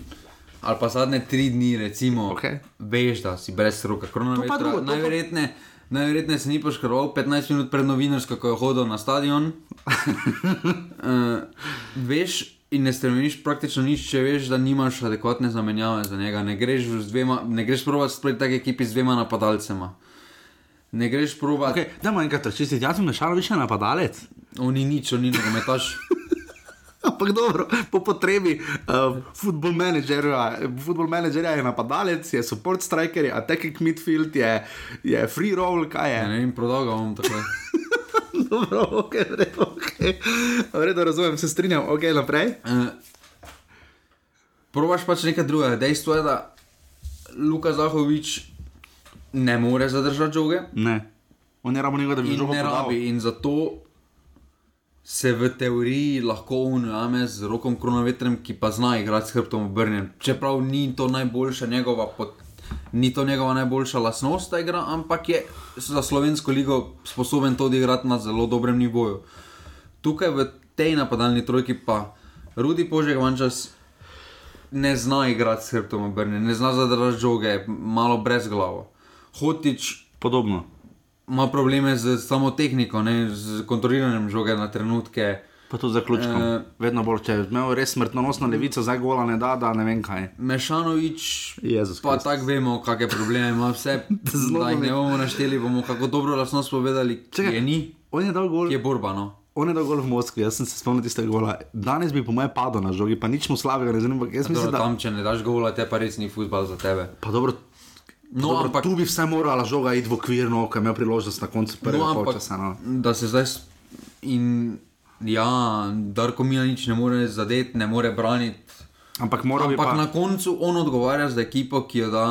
Ali pa zadnje tri dni, recimo, okay. veš, da si brez roka, kronometra. Najverjetneje. Pa... Najverjetneje se ni poškodoval 15 minut pred novinarsko, ko je hodil na stadion. uh, [LAUGHS] veš in ne stremiš praktično nič, če veš, da nimaš adekvatne zamenjave za njega. Ne greš, dvema, ne greš provat sproti take ekipi z dvema napadalcema. Ne greš provat. Okay, da, manj kot če si jaz sem našal više napadalec. Oni nič, oni ne gometaš. [LAUGHS] Ampak dobro, po potrebi uh, football managerja, football managerja je napadalec, je support striker, je attacking midfield, je, je free roll, kaj je. Ja, ne vem, prodal ga bom tako. [LAUGHS] dobro, ok, vredo, ok. Vredo, razumem, se strinjam, ok, naprej. Uh, probaš pač nekaj drugega. Dejstvo je, da Luka Zahovič ne more zadržati žoge. Ne. On je rabo njega, da bi žogo podal. In zato se v teoriji lahko unajame z rokom kronovetrem, ki pa zna igrati s hrbtom obrnjen. Čeprav ni to najboljša njegova, pot, ni to njegova najboljša lasnost, da igra, ampak je za slovensko ligo sposoben to odigrati na zelo dobrem nivoju. Tukaj v tej napadalni trojki pa Rudi Požek Vančas ne zna igrati s hrbtom obrnjen, ne zna zadržati žoge, malo brez glavo. Hotič Podobno. Ima probleme z samo tehniko, ne, z kontroliranjem žoge na trenutke. Pa tudi zaključkom. Eh. Vedno bolj, če je imel res smrtonosno levico, zdaj gola ne da, da ne vem kaj. Mešanovič, Jezus pa tako vemo, kakšne probleme ima vse. [LAUGHS] Zelo jih ne bomo našteli, bomo kako dobro lasnost povedali, Čakaj. ki je ni, On je dal gol. je borba. No. On je dal gol v Moskvi, jaz sem se spomnil tistega gola. Danes bi po mojem padel na žogi, pa nič mu slabega ne zanima. ampak Jaz Dobro, mislim, da tam, če ne daš gola, te pa res ni futbal za tebe. pa dobro, No, dobro ampak, tu bi vse morala žoga iti v okvirno, ko je imel priložnost na koncu prvega no, polčasa. No. da se zdaj. In ja, Darko Mila nič ne more zadeti, ne more braniti. Ampak Ampak pa. na koncu on odgovarja za ekipo, ki jo da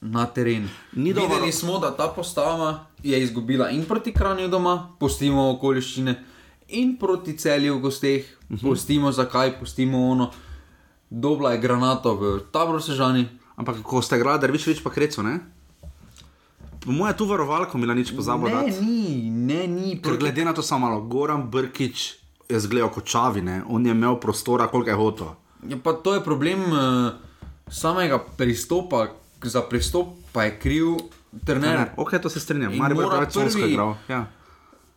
na teren. Ni dobro- Videli smo, da ta postava je izgubila in proti Kranju doma, pustimo okoliščine, in proti celju v gosteh, uh Mhm. -huh. pustimo zakaj, pustimo ono. Dobla je granato v tabor sežani. Ampak ko ste igrali, da več več pa kreco, ne? Po mojem, tu varovalko mi nič pozabil. Ne, dati. ni, ne, ni. Ker Proti... glede na to samo malo, Goran Brkič je zgledal kot čavine, on je imel prostora, koliko je hotel. Ja, pa to je problem uh, samega pristopa, za pristop pa je kriv trener. Ne, ok, to se strinjam. In Mari bo mora preveč sonsko prvi- igral. Ja.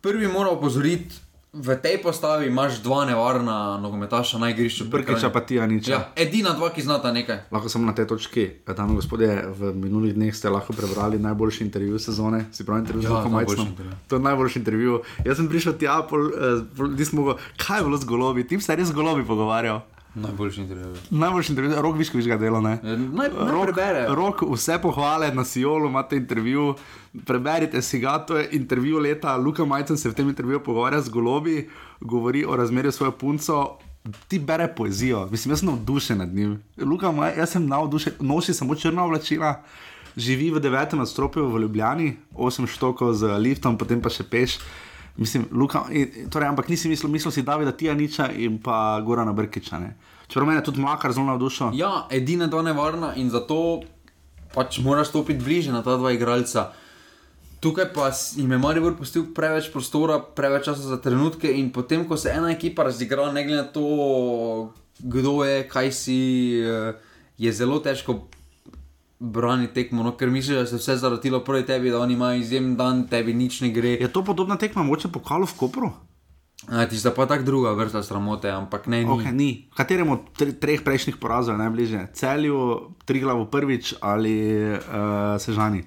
Prvi mora opozoriti, v tej postavi imaš dva nevarna nogometaša na igrišču. Brkiča pa ti, Aniča. Ja, edina dva, ki znata nekaj. Lahko samo na tej točki, dame in gospodje, v minulih dneh ste lahko prebrali najboljši intervju sezone, si pravi intervju Ja, z Lukom najboljši Majcnom. intervju. To je najboljši intervju. Jaz sem prišel tja, pol, eh, pol, nisem mogel, kaj je bilo z golobi, tim se res z golobi pogovarjal. Najboljši intervju. Najboljši intervju, rok viškoviš ga delo, ne? Naj, naj prebere. Rok, vse pohvale na Sijolu, imate intervju, preberite si ga, to je intervju leta. Luka Majcen se v tem intervjuju pogovarja z golobi, govori o razmerju svojo punco. Ti bere poezijo, mislim, jaz sem navdušen nad njim. Luka, Maj, jaz sem navdušen, nosi samo črna oblačila, živi v devetem nadstropju v Ljubljani, osem štokov z liftom, potem pa še peš. Mislim, Luka, in- torej, ampak nisi mislil, mislil si Davida Tijaniča in pa Gorana Brkiča. Čeprav mene je tudi Mlakar zelo navdušil. Ja, edina dva nevarna in zato pač moraš stopiti bliže na ta dva igralca. Tukaj pa jim je Maribor pustil preveč prostora, preveč časa za trenutke, in potem, ko se ena ekipa razigra, ne glede na to, kdo je, kaj si, eh, je zelo težko braniti tekmo, no, ker misliš, da se je vse zaratilo proti tebi, da oni imajo izjemen dan, tebi nič ne gre. Je to podobna tekma, moče pokalo v Kopru? Ja, Tista pa tako druga vrsta sramote, ampak ne, ni. Okay, ni. Kateremu od tre, treh prejšnjih porazov je najbližje? Celju, Triglavu prvič ali uh, Sežani?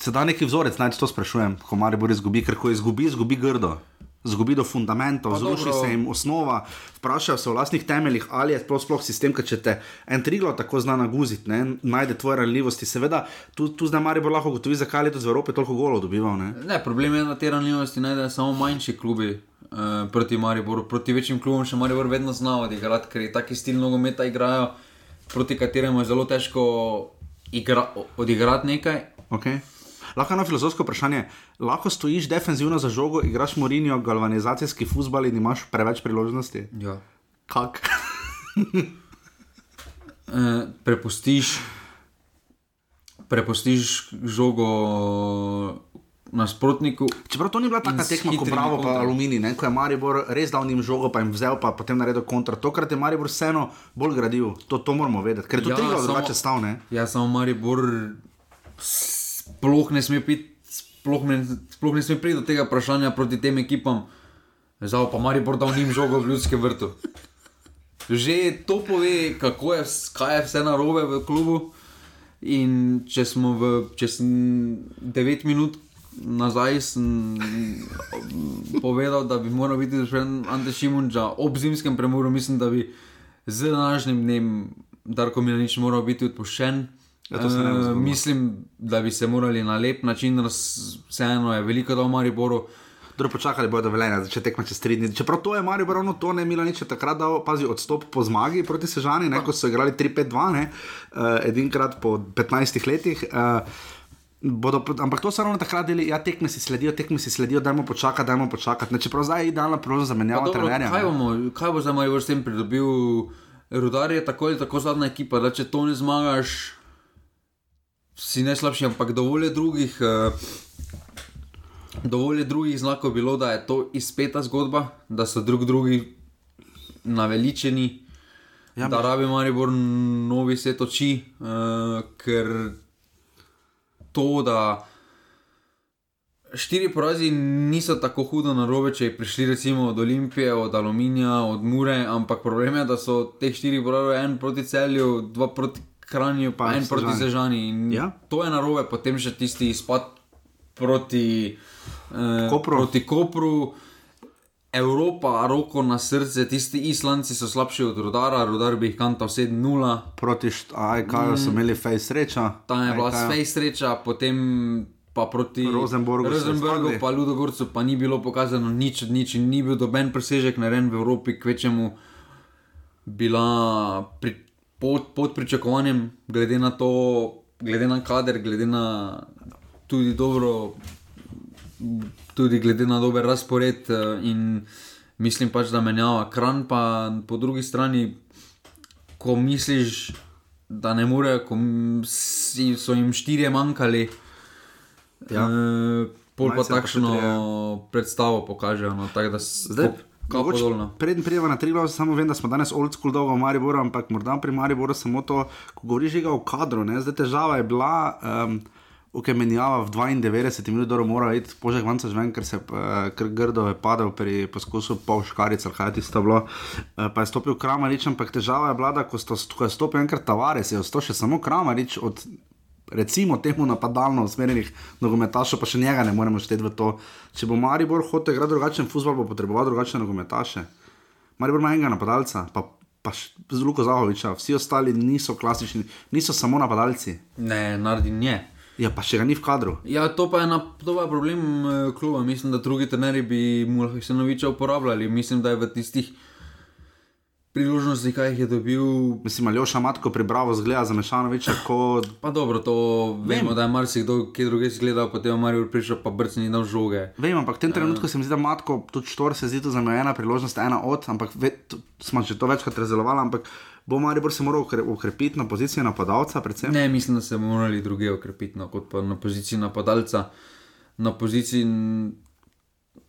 Se da neki vzorec, naj to sprašujem, ko Maribor izgubi, ker ko izgubi, izgubi grdo. Zgubi do fundamentov, zruši se jim osnova, vprašajo se o vlastnih temeljih, ali je sploh, sploh sistem, ker če te en triglav tako zna naguziti, ne, najde tvoje ranljivosti. Seveda, tu, tu zdaj Maribor lahko ugotovi, zakaj je letos v Evropi toliko golov dobival. Ne. Ne, problem je, da te ranljivosti najdejo samo manjši klubi uh, proti Mariboru. Proti večjim klubom še Maribor vedno zna odigrati, ker je taki stil nogometa igrajo, proti kateremu je zelo težko igra, odigrati nekaj. Okay. Lahko eno filozofsko vprašanje. Lahko stojiš defensivno za žogo, igraš Morinjo, galvanizacijski futbal in imaš preveč priložnosti. Ja. Kak? Uh, [LAUGHS] prepustiš, prepustiš žogo nasprotniku. Čeprav to ni bila taka In s tekma, kot Bravo, kontrami. Aluminij, ne? ko je Maribor res dal njim žogo, pa jim vzel, pa potem naredil kontra. Tokrat je Maribor vseeno bolj gradil, to, to moramo vedeti, ker je to ja, tega drugače stav. Ne? Ja, samo Maribor sploh ne sme piti, sploh ne, sploh ne sme priti do tega vprašanja proti tem ekipam. Zdaj pa Maribor dal njim žogo v ljudskem vrtu. Že to pove, kako je, kaj je vse narobe v klubu. In če smo v, če sem 9 minut nazaj sem povedal, da bi moral biti zaščiten Ante Šimunča ob zimskem premoru, mislim, da bi z današnjim dnem Darko Milanič moral biti odpuščen. Ja, bo zgodilo. mislim, da bi se morali na lep način, vseeno je veliko dal Mariboru. Drugo počakali bodo dovoljenja, če tekma čez tri dni. Čeprav to je Maribor ravno to, ne Milanič je takrat dal, pazi, odstop po zmagi proti Sežani, ne, ko so igrali 3-5-2, ne, uh, edinkrat po 15 letih. Uh, Bodo, ampak to so ravno takrat deli, ja, tekme si sledijo, tekme si sledijo, dajmo počakati, dajmo počakati. Ne, čeprav zdaj je idealna priložnost za menjavo dobro, trenerja. kaj, bomo, kaj bo zdaj Maribor s tem pridobil? Rudar je tako ali tako zadnja ekipa, da če to ne zmagaš, si najslabši, ampak dovolj je drugih. Uh, Dovolj je drugih znakov bilo, da je to izpeta zgodba, da so drug drugi naveličeni, Ja, da rabi Maribor novi svet oči, uh, ker to, da štiri porazi niso tako hudo na robe, če bi prišli recimo od Olimpije, od Aluminija, od Mure, ampak problem je, da so teh štiri porazi en proti celju, dva proti Kranju, pa en proti Sežani. Ja. To je na robe, potem še tisti izpad proti eh, Kopru. Proti Kopru. Evropa, roko na srce, tisti Islandci so slabši od Rudara, Rudar bi jih kantal 7-0, Proti AIK-ju so imeli fej sreča. tam je bila svej sreča, potem pa proti Rosenborgu Rosenborgu pa Ludogorcu pa ni bilo pokazano nič od nič in ni bil doben presežek narejen v Evropi, kvečemu bila pri, pod, pod pričakovanjem, glede na to, glede na kader, glede na tudi dobro, tudi glede na dober razpored eh, in mislim pač, da menjava kran, pa po drugi strani, ko misliš, da ne morejo, ko si, so jim štirje manjkali. Ja. Eh, pol pa takšno predstavo pokažejo. No, tako da s- Zdaj, no. Preden prijeva na tri glave, samo vem, da smo danes old school dolgo v Mariboru, ampak morda pri Mariboru samo to, ko govoriš že o kadru. Ne? Zdaj težava je bila, um, ok, menjava v 92 minut, dobro mora iti, požek vanca žven, ker se uh, ker grdo je padel pri poskusu pol škaric, ali kaj je tisto bilo, uh, pa je stopil Kramarič, ampak težava je bila, da ko, sto, ko je stopil enkrat Tavares, je ostal še samo Kramarič od recimo temu napadalno usmerjenih nogometašev, pa še njega ne moremo šteti v to. Če bo Maribor hotel igrati drugačen futbol, bo potreboval drugačne nogometaše. Maribor ima enega napadalca, pa, pa z Luko Zahoviča, vsi ostali niso klasični, niso samo napadalci. Ne, naredi nje. Ja, pa še ga ni v kadru. Ja, to pa je, na, to pa je problem eh, kluba. Mislim, da drugi trenerji bi mu lahko se noviče uporabljali. Mislim, da je v tistih priložnostih, kaj jih je dobil. Mislim, Aljoša Matko pri Bravo zgleda za Mešanoviča, ko Pa dobro, to vemo, Vem. da je marsikdo, ki druge zgleda, potem je Marijo prišel, pa brcni dal žoge. Vem, ampak v tem trenutku se mi zdi, da Matko, tudi Štor se zdi to zamejena priložnost, ena od, ampak ve, smo že to večkrat razdelovali, ampak bo Maribor se moral ukre- ukrepiti na pozicijo napadalca, predvsem. Ne, mislim, da se morali druge okrepiti, no, kot pa na poziciji napadalca. Na poziciji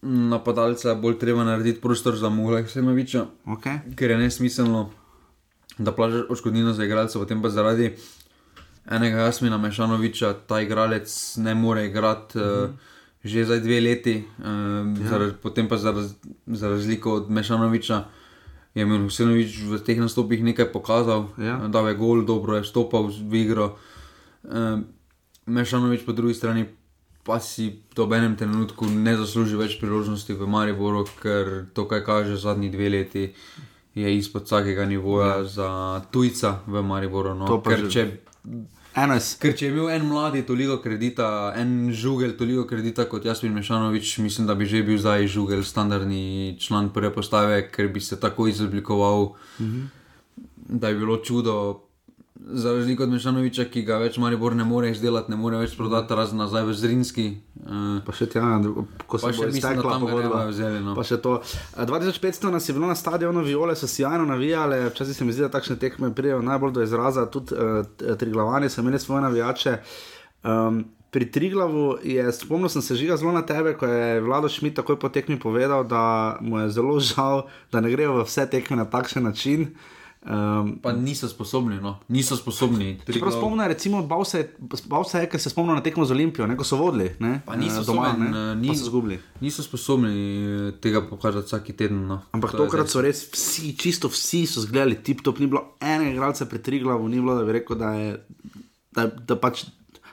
napadalca bolj treba narediti prostor za Mugla Senoviča, Okay. ker je nesmiselno, da plačaš odškodnino za igralca, potem pa zaradi enega Jasmina Mešanoviča ta igralec ne more igrati. Uh, Že zdaj dve leti, um, ja. zaradi, potem pa za, raz, za razliko od Mešanoviča je imel Husenovič v teh nastopih nekaj pokazal, Ja. da je gol, dobro je stopal v igro. Um, Mešanovič po drugi strani pa si v enem trenutku ne zasluži več priložnosti v Mariboru, ker to, kar kaže zadnji dve leti, je izpod vsakega nivoja ja. za tujca v Mariboru. No. To Ker že- če Eno je, s- Ker če je imel en mladi toliko kredita, en žugel toliko kredita kot Jasmin Mešanovič, mislim, da bi že bil zdaj žugel, standardni član prve postave, ker bi se tako izoblikoval, -hmm. da je bilo čudo. Za razliko od Mešanoviča, ki ga več Maribor ne more izdelati, ne more več prodati, razen nazaj v Zrinski. Uh, pa še tja, ko se bo iztekla pogodba. vzeli, no. Pa še to. Eh, 2500 nas je bilo na stadionu, viole so sjajno navijale, včasih se mi zdi, da takšne tekme pridejo najbolj do izraza, tudi uh, Triglavani so imeli svoje navijače. Um, pri Triglavu je, spomnil sem se žiga zelo na tebe, ko je Vlado Šmit takoj po tekmi povedal, da mu je zelo žal, da ne grejo v vse tekme na takšen način. Um, pa niso sposobni, no. niso sposobni. Čeprav spomnim, recimo, bal se, je- bal se je, ker se spomnim na tekmo z Olimpijo, ne, ko so vodili, ne, Pa niso eh, doma, sposobni, ne, pa ni- so zgubili. Niso sposobni eh, tega pokazati vsak teden. No. Ampak To tokrat so res vsi, čisto vsi so zgledali tip top, ni bilo enega igralca pri Triglavu, ni bilo, da bi rekel, da je. Da, da pač,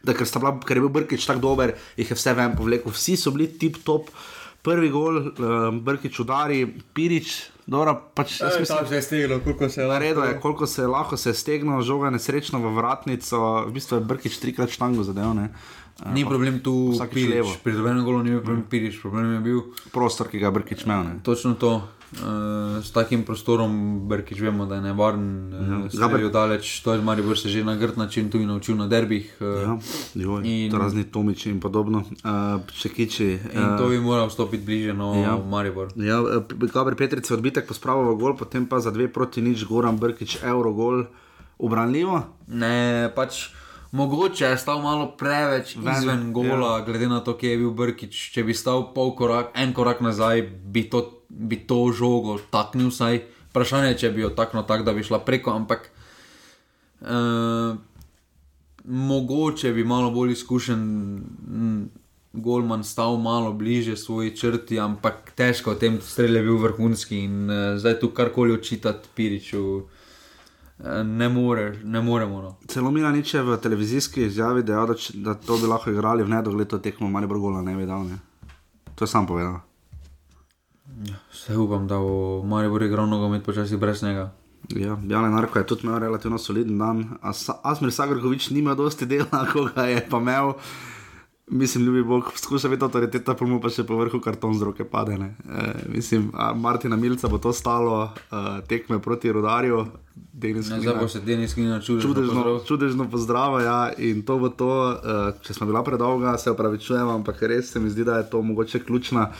da ker, sta bila, ker je bil Brkič tako dober, jih je vse ven povlekel. Vsi so bili tip top, prvi gol, um, Brkič udari, Pirič, dobro, pač jaz mislim, se je steglo, koliko se je Naredil je, koliko se je lahko se je stegnil, žoga nesrečno v vratnico, v bistvu je Brkič trikrat štango zadev, ne. Eh, Ni problem tu vsakič levo. piriš, pri dobenem golu ni bil problem piriš, problem je bil Prostor, ki ga je Brkič imel, ne. točno to. Uh, s takim prostorom, Brkič vemo, da je nevaren, uh, Ja. strelijo daleč, to je Maribor se že na grd način tudi naučil na derbih. Uh, Ja, joj, In- to razni Tomiči in podobno, uh, Čekiči. In to bi moral stopiti bliže no, Ja. v Maribor. Ja, Gabriel Petric je odbitek pospravil v gol, potem pa za dve proti nič, Goran Brkič, euro gol, obranljivo. Ne, pač mogoče je stal malo preveč Ven, Ven, izven gola, ja. glede na to, kje je bil Brkič. Če bi stal pol korak, en korak nazaj, bi to, bi to žogo taknil vsaj. Vprašanje je, če bi jo taknil tako, da bi šla preko, ampak uh, mogoče bi malo bolj izkušen. m, Golman stal malo bliže svoji črti, ampak težko v tem strelu je bil vrhunski in uh, zdaj tu karkoli očitati Piriču, uh, ne, more, ne moremo. No. Celo Milanič je v televizijski izjavi dejal, da, č- da to bi lahko igrali v nedogled to tekmo, malo brgola ne bi dal. Ne? To je sam povedal. Vse upam, da bo Maribor igral nogomet počasi brez njega. Ja, Jan Narko je tudi imel relativno soliden dan, a Asmir Sagrkovič nima dosti dela, [LAUGHS] ko ga je pa imel. Mislim, ljubi Bog, skuša biti avtoriteta, pa mu pa še po vrhu karton z roke pade. ne. E, mislim, Martina Milca bo to stalo, e, tekme proti Rudarju, Denis Klina. Zdaj bo se Denis Klina čudežno. Čudežno, pozdrav. čudežno pozdrav, ja, in to bo to. Uh, če smo bila predolga, se opravičujem, ampak res se mi zdi, da je to mogoče ključna,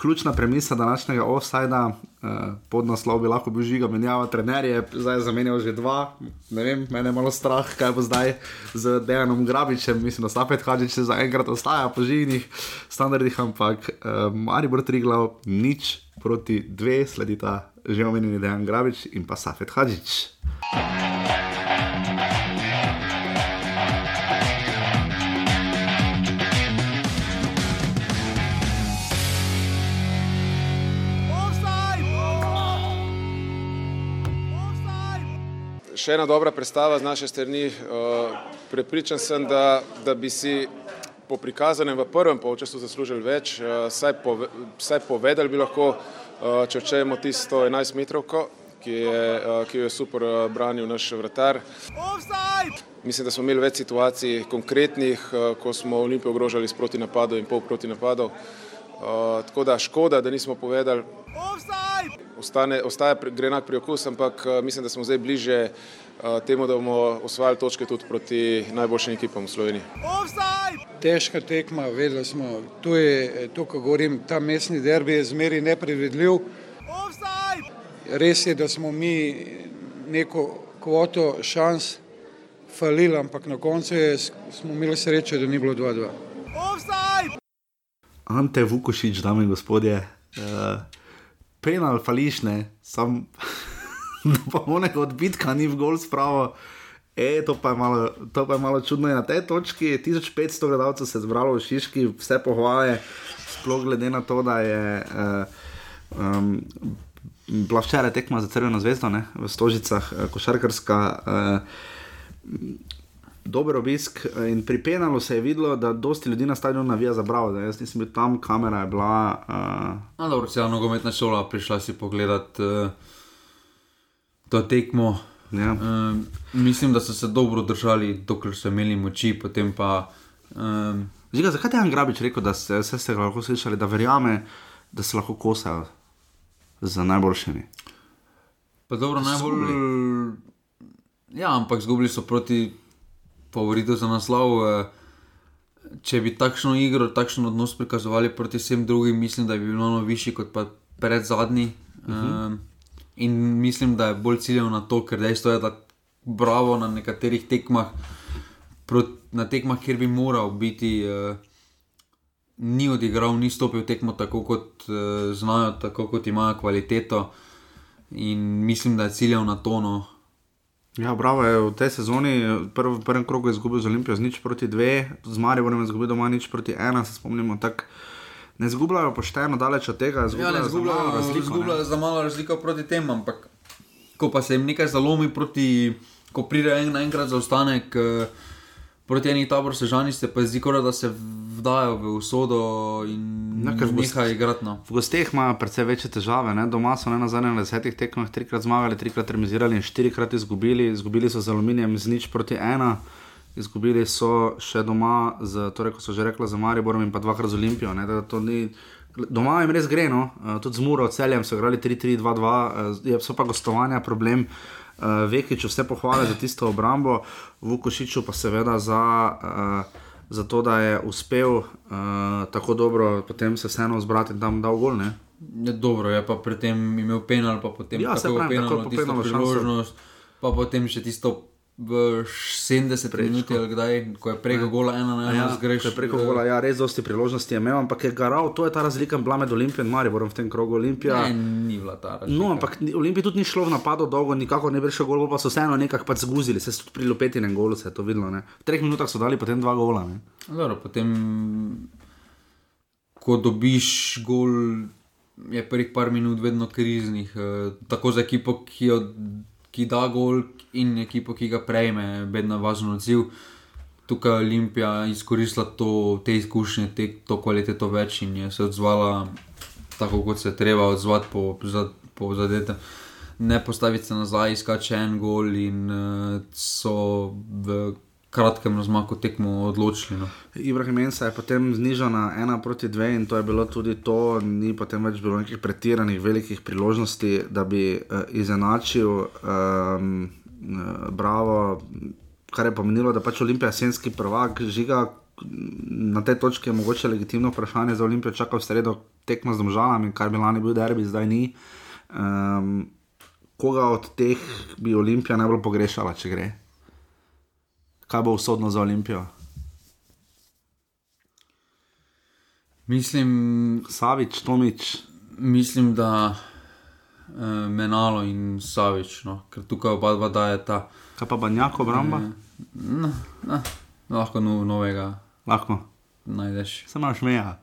ključna premisa današnjega offsajda. Uh, pod naslov bi lahko bil žiga menjava trenerje, zdaj je zamenjal že dva. Ne vem, mene je malo strah, kaj bo zdaj z Dejanom Grabičem. Mislim, da Stapet Hadžič še zaenkrat ostaja po živnih standardih, ampak uh, Maribor Triglav nič proti dve, sledita že omenjeni Dejan Grabič in pa Safet Hadžič. Še ena dobra predstava z naše strani. Eh, Prepričan sem, da, da bi si po prikazanem v prvem polčasu zaslužili več, eh, saj, pove, saj povedali bi lahko, eh, če odštejemo tisto 11 metrovko, ki, je, ki jo je super branil naš vratar. Mislim, da smo imeli več situacij konkretnih, ko smo Olimpijo ogrožali s proti napadom in pol proti napadov. Uh, tako da škoda, da nismo povedali. Ostane, ostaja pri- grenak pri okus, ampak uh, mislim, da smo zdaj bliže uh, temu, da bomo osvajali točke tudi proti najboljšim ekipam v Sloveniji. Težka tekma, vedeli smo, tu je to, ko govorim, ta mestni derbi je zmeri nepredvidljiv. Res je, da smo mi neko kvoto šans falili, ampak na koncu je, smo imeli srečo, da ni bilo 2-2. Ante Vukošič, dame in gospodje, uh, penal fališne, sam [LAUGHS] da pa onega odbitka ni v gol spravo. E, to, pa je malo, to pa je malo čudno. In na tej točki je 1500 gledalcev se zbralo v Šiški, vse pohvale, sploh glede na to, da je uh, um, bila včeraj tekma za Crveno zvezdo ne, v Stožicah, uh, košarkarska. Uh, dober obisk. eh, In pri Penalu se je videlo, da dosti ljudi na stadionu navija za bravo. da Jaz nisem bil tam, kamera je bila. Uh, No, dobro, cela nogometna šola prišla si pogledat uh, to tekmo. Ja. Uh, mislim, da so se dobro držali, dokler so imeli moči, potem pa. Um, Žiga, zakaj je Jan Grabič rekel, da se, vse ste ga lahko slišali, da verjame, da se lahko kosajo z najboljšimi? Pa dobro, najbolj. Ja, ampak zgubili so proti favoritu za naslov. eh, Če bi takšno igro, takšen odnos prikazovali proti vsem drugim, mislim, da bi bil mnogo višji kot pa pred zadnji. Uh -huh. um, in mislim, da je bolj ciljev na to, ker dejstvo je, da Bravo na nekaterih tekmah, prot, na tekmah, kjer bi moral biti, uh, ni odigral, ni stopil tekmo tako, kot uh, znajo, tako kot imajo kvaliteto. In mislim, da je ciljal na tono. Ja, bravo je v tej sezoni, prv, v prvem krogu izgubil z Olimpijo z nič proti dve, z Mariborom je izgubil doma nič proti ena, se spomnimo tako. Ne zgubljajo pošteno, daleč od tega, Ja, zgubljajo ne za malo zgubljajo razliko, ne. zgubljajo za malo razliko proti tem, ampak ko pa se jim nekaj zalomi proti, ko pride en, naenkrat zaostanek eh, proti eni tabor sežani, se pa zdi, kot da se vdajo v usodo in gost- nehajo igrati. No. V gosteh imajo precej večje težave. Ne? Doma so ne na zadnjih desetih tekmah trikrat zmagali, trikrat remizirali in štirikrat izgubili. Izgubili so z aluminijem z nič proti ena, izgubili so še doma, z, torej, kot so že rekli, z Mariborom in pa dvakrat z Olimpijo. Ne? Da ni- Doma jim res gre, no? Eh, tudi z Muro, celjem so igrali 3-3-2-2, eh, so pa gostovanja problem. Uh, Vekiču vse pohvale za tisto obrambo, Vukošiču pa seveda za, uh, za to, da je uspel uh, tako dobro potem se vseeno zbrati in tam dal gol. Ne? Je dobro, je pa pri tem imel penal, pa potem Ja, saj tako pravim, penal, takoj po tisto penalu šanso. priložnost, pa potem še tisto v 70 minutah, ali kdaj, ko je preko gola ena na ena, Ja, je preko gola, ja, res dosti priložnosti je imel, ampak je garal, to je ta razlika bila med Olimpijo in Mariborom v tem krogu Olimpija. Ne, ni bila ta razlika. No, ampak Olimpiji tudi ni šlo v napadu dolgo, nikakor ne bi šel gol, pa so vseeno nekako pač zguzili, se tudi pri Lopetinem golu se je to videlo. Ne. V treh minutah so dali potem dva gola. Ne. Dobro, potem, ko dobiš gol, je prvih par minut vedno kriznih. eh, Tako za ekipo, ki, jo, ki da gol, in ekipo, ki ga prejme, vedno važen odziv. Tukaj je Olimpija izkoristila to, te izkušnje, te, to kvaliteto več in je se odzvala tako, kot se treba odzvati po, za, po zadetem. Ne postaviti se nazaj, iskati še en gol in uh, so v kratkem razmaku tekmo odločili. No. Ibrahim Mensa je potem znižal na 1 proti 2 in to je bilo tudi to, ni potem več bilo nekih pretiranih velikih priložnosti, da bi uh, izenačil. Um, bravo, kar je pomenilo, da pač Olimpija jesenski prvak žiga. Na tej točki je mogoče legitimno vprašanje za Olimpijo, čaka v sredo tekmo z državami, kar bi lani bil derbi, zdaj ni. Um, koga od teh bi Olimpija najbolj pogrešala, če gre? Kaj bo usodno za Olimpijo? Mislim, Savič, Tomič. mislim da uh, Menalo in Savič, no, ker tukaj oba dva dajeta. Kaj pa Banjako, Bramba? No, no, lahko no, novega Lahko. najdeš. Se imaš meja.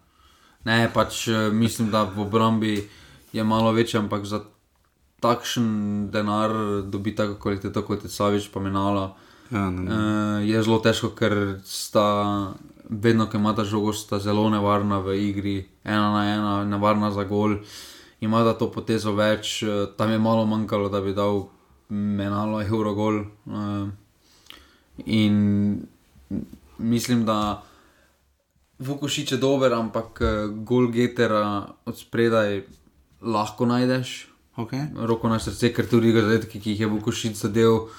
Ne, pač eh, mislim, da v obrambi je malo večji, ampak za takšen denar dobi tako kvaliteto kot je Savič pa Menalo. Ja, ne, ne. Uh, je zelo težko, ker sta vedno, ko imata žogo, sta zelo nevarna v igri, ena na ena, nevarna za gol. Imata to potezo več, eh, tam je malo manjkalo, da bi dal menalo Eurogol. Uh, in mislim, da Vukošič je dober, ampak eh, gol getera od spredaj lahko najdeš. Okay. Roko na srce, ker tudi zadetki, ki jih je Vukošič zadev,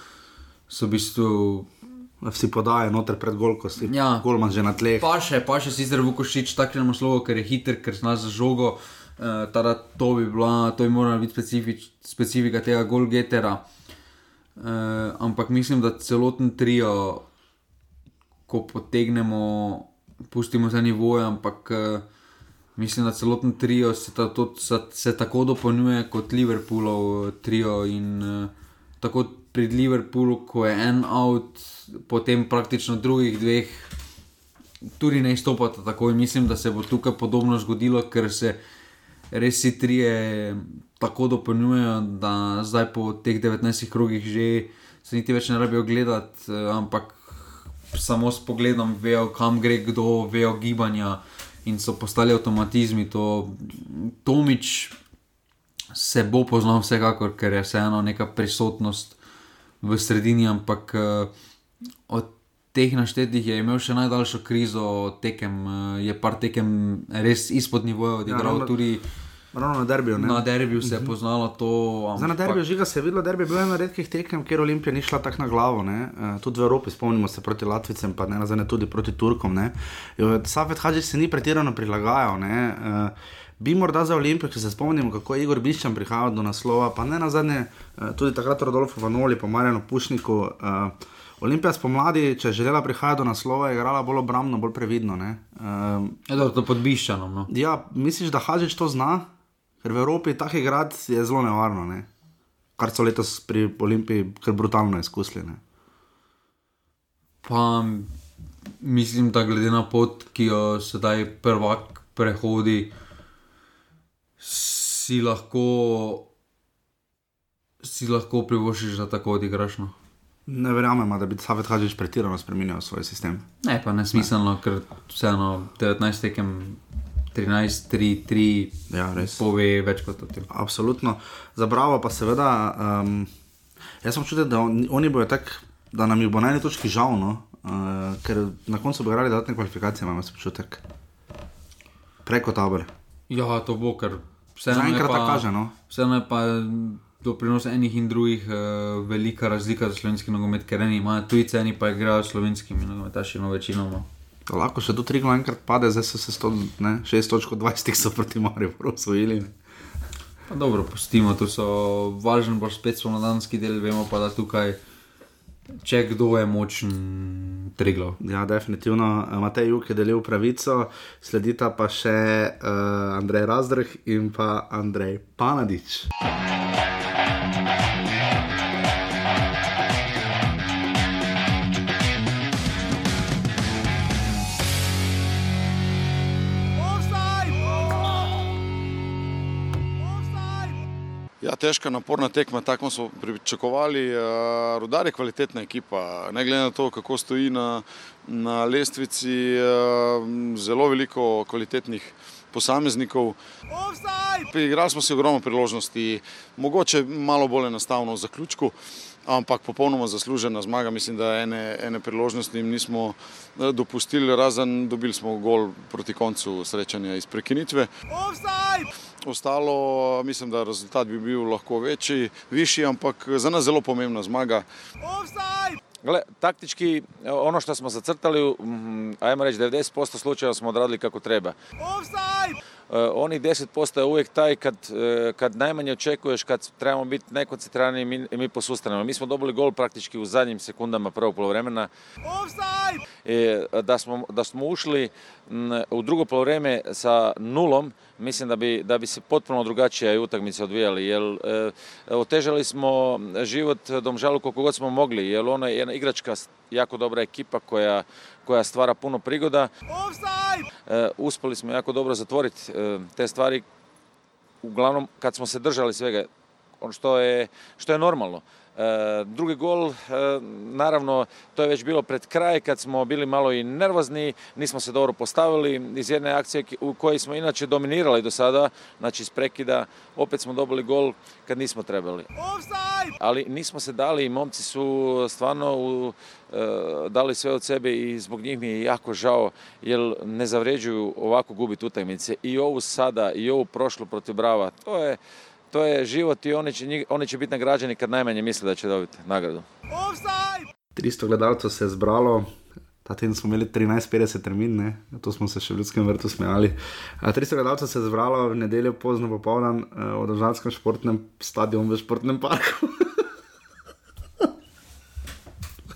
so v bistvu Vsi podajo noter pred golkosti. Ja. Golman že na tleh. Pa še, pa še sicer Vukošič tako na naslovu, ker je hiter, ker zna za žogo. Uh, tada to bi bila, to bi morala biti specifič, specifika tega golgetera. Uh, ampak mislim, da celoten trio, ko potegnemo, pustimo za nivoje, ampak uh, mislim, da celoten trio se, ta, to, se, se tako dopolnjuje kot Liverpoolov trio in uh, tako pri Liverpoolu, ko je en out, potem praktično drugih dveh tudi ne izstopata tako. In mislim, da se bo tukaj podobno zgodilo, ker se res vsi trije tako dopolnjujejo, da zdaj po teh 19 krogih že se niti več ne rabijo gledati, eh, ampak samo s pogledom vejo, kam gre kdo, vejo gibanja in so postali avtomatizmi. To Tomič se bo poznal vsekakor, ker je vseeno neka prisotnost v sredini, ampak uh, od teh naštetih je imel še najdaljšo krizo tekem, uh, je par tekem res izpod nivoja odigral, ja, tudi Ravno na derbiju. Ne? na derbiju se je poznalo to. Zdaj na derbiju žiga se je videlo, da je bil eno redkih tekem, kjer Olimpija ni šla tako na glavo. ne. Eh, Tudi v Evropi, spomnimo se proti Latvicem, pa ne nazadnje tudi proti Turkom. ne. Safet Hadži se ni pretirano prilagajal. ne. Eh, Bi morda za Olimpijo, če se spomnimo, kako je Igor Biščan prihajal do naslova, pa ne na zadnje, tudi takrat Rodolfo Vanoli, pa Marjano Pušniku. eh, Olimpija spomladi, če je želela prihajati do naslova, je igrala bolj obrambno, bolj previdno. ne. Eh, Je to podbiščano. No. Ja, misliš, da Hadžič to zna? Ker v Evropi tak igrati je zelo nevarno, ne? kar so letos pri Olimpiji kar brutalno izkusili. Ne? Pa mislim, da glede na pot, ki jo sedaj prvak prehodi, si lahko, si lahko privoščiš, da tako odigraš. No. Ne verjamem, da bi Savet Hadžič pretirano spremenil svoj sistem. Ne, pa nesmiselno, ne. ker vseeno 19 tekem, 13, 3, 3, Ja, res. pove več kot o tem. Absolutno. Za bravo pa seveda. Um, jaz sem čutil, da on, oni bojo tako, da nam jih bo na eni točki žal, no? uh, ker na koncu bo igrali dodatne kvalifikacije, imam občutek. Preko tabor. Ja, to bo, ker vseeno Zaenkrat pa, tako kaže, no. Vseeno je pa doprinos enih in drugih uh, velika razlika za slovenski nogomet, ker eni imajo tujce, eni pa igrajo s slovenskimi nogometaši, no večinoma. Lahko še do Trigla enkrat pade, zdaj so se 100, ne, 6 točk od 20 so proti Mariju osvojili. ne. Pa dobro, pustimo, to so važen, bolj spet spomladanski del, vemo pa, da tukaj če kdo je močen, triglo. Ja, definitivno. Matej Juk je delil pravico, sledita pa še uh, Andrej Razdrh in pa Andrej Panadič. Ja, težka, naporna tekma, tako smo pričakovali. Rudar je kvalitetna ekipa, ne glede na to, kako stoji na, na lestvici, zelo veliko kvalitetnih posameznikov. Igrali smo si ogromno priložnosti, mogoče malo bolj enostavno v zaključku, ampak popolnoma zaslužena zmaga. Mislim, da ene, ene priložnosti nismo dopustili, razen dobili smo gol proti koncu srečanja iz prekinitve. Ostalo, mislim, da rezultat bi bil lahko večji, višji, ampak za nas zelo pomembna zmaga. Gle, taktički, ono što smo zacrtali, ajmo reći 90% slučajeva smo odradili kako treba. Uh, onih 10% je uvijek taj kad, uh, kad najmanje očekuješ, kad trebamo biti najkoncentraniji mi, mi posustanemo. Mi smo dobili gol praktički u zadnjim sekundama prvog polovremena. E, da, smo, da smo ušli m, u drugo polovreme sa nulom, mislim da bi, da bi se potpuno drugačije utakmice odvijali, jer otežali smo život Domžalu koliko god smo mogli, jer ona je jedna igračka jako dobra ekipa koja, koja stvara puno prigoda. E, uspjeli smo jako dobro zatvoriti e, te stvari, uglavnom kad smo se držali svega, ono što je, što je normalno. E, drugi gol, e, naravno, to je već bilo pred kraj kad smo bili malo i nervozni, nismo se dobro postavili iz jedne akcije u kojoj smo inače dominirali do sada, znači iz prekida, opet smo dobili gol kad nismo trebali. Ali nismo se dali i momci su stvarno u, dali sve od sebe i zbog njih mi je jako žao jer ne zavređuju ovako gubiti utakmice i ovu sada i ovu prošlu protiv Brava. To je to je život i oni će, oni će biti nagrađeni kad najmanje misle da će dobiti nagradu. 300 gledalcev se je zbralo, ta teden smo imeli 13-50 termin, ne? to smo se še v ljudskem vrtu smejali. 300 gledalcev se je zbralo v nedeljo pozno popoldan v državskem športnem stadionu v športnem parku. [LAUGHS]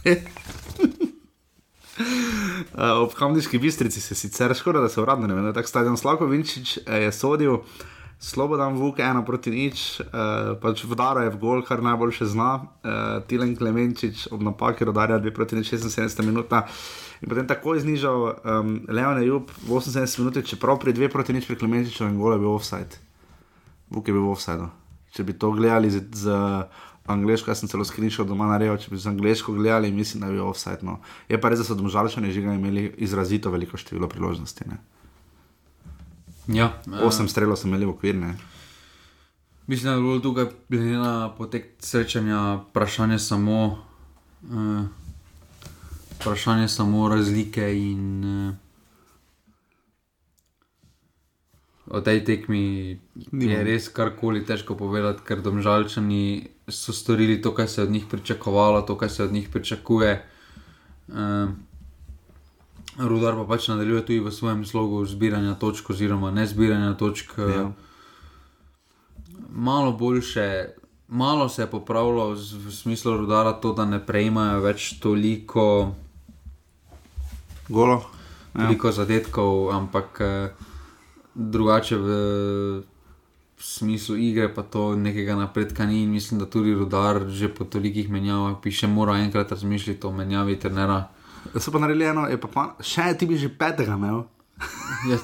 [LAUGHS] Ob Kamniški bistrici se sicer škoda, da se uradno ne vem, tako stadion Slavko Vinčič je sodil. Slobodan Vuk, ena proti nič, uh, pač vdara je v gol, kar najboljše zna, uh, Tilen Klemenčič ob napaki rodarja 2 proti 76 minuta. In potem tako je znižal um, Leon Jub v 78 minutah, čeprav pri 2 proti nič pri Klemenčiču in gol je bil offside. Vuk je bil offside. Če bi to gledali z, z angliško, jaz sem celo skrišal doma na rejo, če bi z angliško gledali, mislim, da je bil offside. No. Je pa res, da so domžalčani že imeli izrazito veliko število priložnosti. Ne. Ja, Osem strelov smo imeli v okvir. Ne? Mislim, da je bilo tukaj, glede na potek srečanja, vprašanje samo, uh, vprašanje samo razlike. In, uh, o tej tekmi Nima. je res karkoli težko povedati, ker domžalčani so storili to, kar se je od njih pričakovalo, to, kar se od njih pričakuje. Uh, Rudar pa pač nadaljuje tudi v svojem slogu zbiranja točk, oziroma ne zbiranja točk. Ja. Malo boljše, malo se je popravilo v smislu rudara, to, da ne prejmajo več toliko golo. Ja. Toliko zadetkov, ampak drugače v, v smislu igre, pa to nekega napredka ni. Mislim, da tudi rudar že po tolikih menjavah piše, mora enkrat razmišljati o menjavi trenera. So pa naredili eno, pa pa, še ti bi že petega imel. Ja,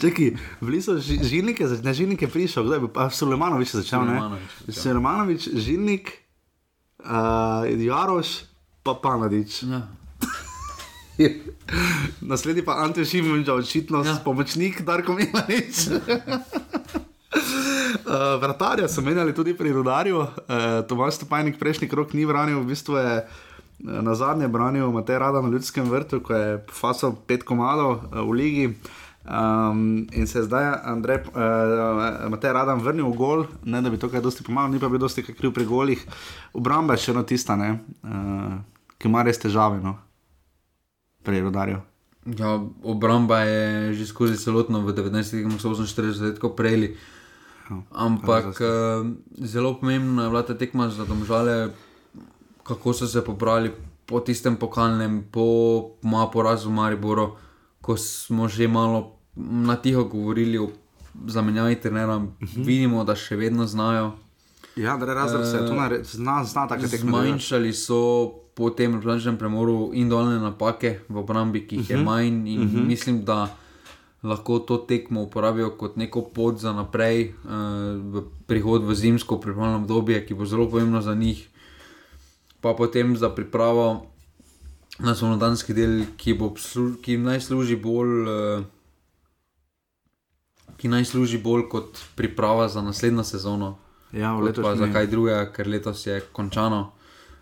Čekaj, [LAUGHS] bili so žilnike, na žilnike prišel, kdo je bil, pa Sulemanovič začel, ne? Sulemanovič, žilnik, uh, Jaroš, pa Panadič. Ja. [LAUGHS] Naslednji pa Ante Šimunča, očitno ja. pomočnik Darko Milanič. [LAUGHS] Uh, [LAUGHS] vratarja so menjali tudi pri rodarju, uh, Tomaš Stepajnik prejšnji krok ni branil, v bistvu je uh, na zadnje branil Matej Rada na Ljudskem vrtu, ko je fasal pet komadov uh, v ligi. Um, in se je zdaj Andrej, uh, Matej Rada vrnil v gol, ne da bi to kaj dosti pomagal, ni pa bil dosti kriv pri golih. Obramba je še eno tista, uh, ki ima res težave no? pri rodarju. Ja, obramba je že skozi celotno v 90-ih, ko so 48 let prejeli. Ampak uh, zelo pomembna je bila ta tekma za domžale kako so se pobrali po tistem pokalnem, po mojem porazu Mariboru, ko smo že malo na tiho govorili o zamenjavi trenera, uh -huh. vidimo, da še vedno znajo. Ja, da da se to nare- zna, zna take tekme. Zmanjšali so po tem reprezentančnem premoru individualne napake v obrambi, ki jih je Mhm. manj, in Mhm. mislim, da lahko to tekmo uporabijo kot neko pot za naprej, uh, v prihod v zimsko pripravljeno obdobje, ki bo zelo pomembno za njih, pa potem za pripravo na spomladanski del, ki, bo, ki jim naj služi bolj. Uh, Ki naj služi bolj kot priprava za naslednjo sezono. Ja, pa za kaj drugega, ker letos je končano.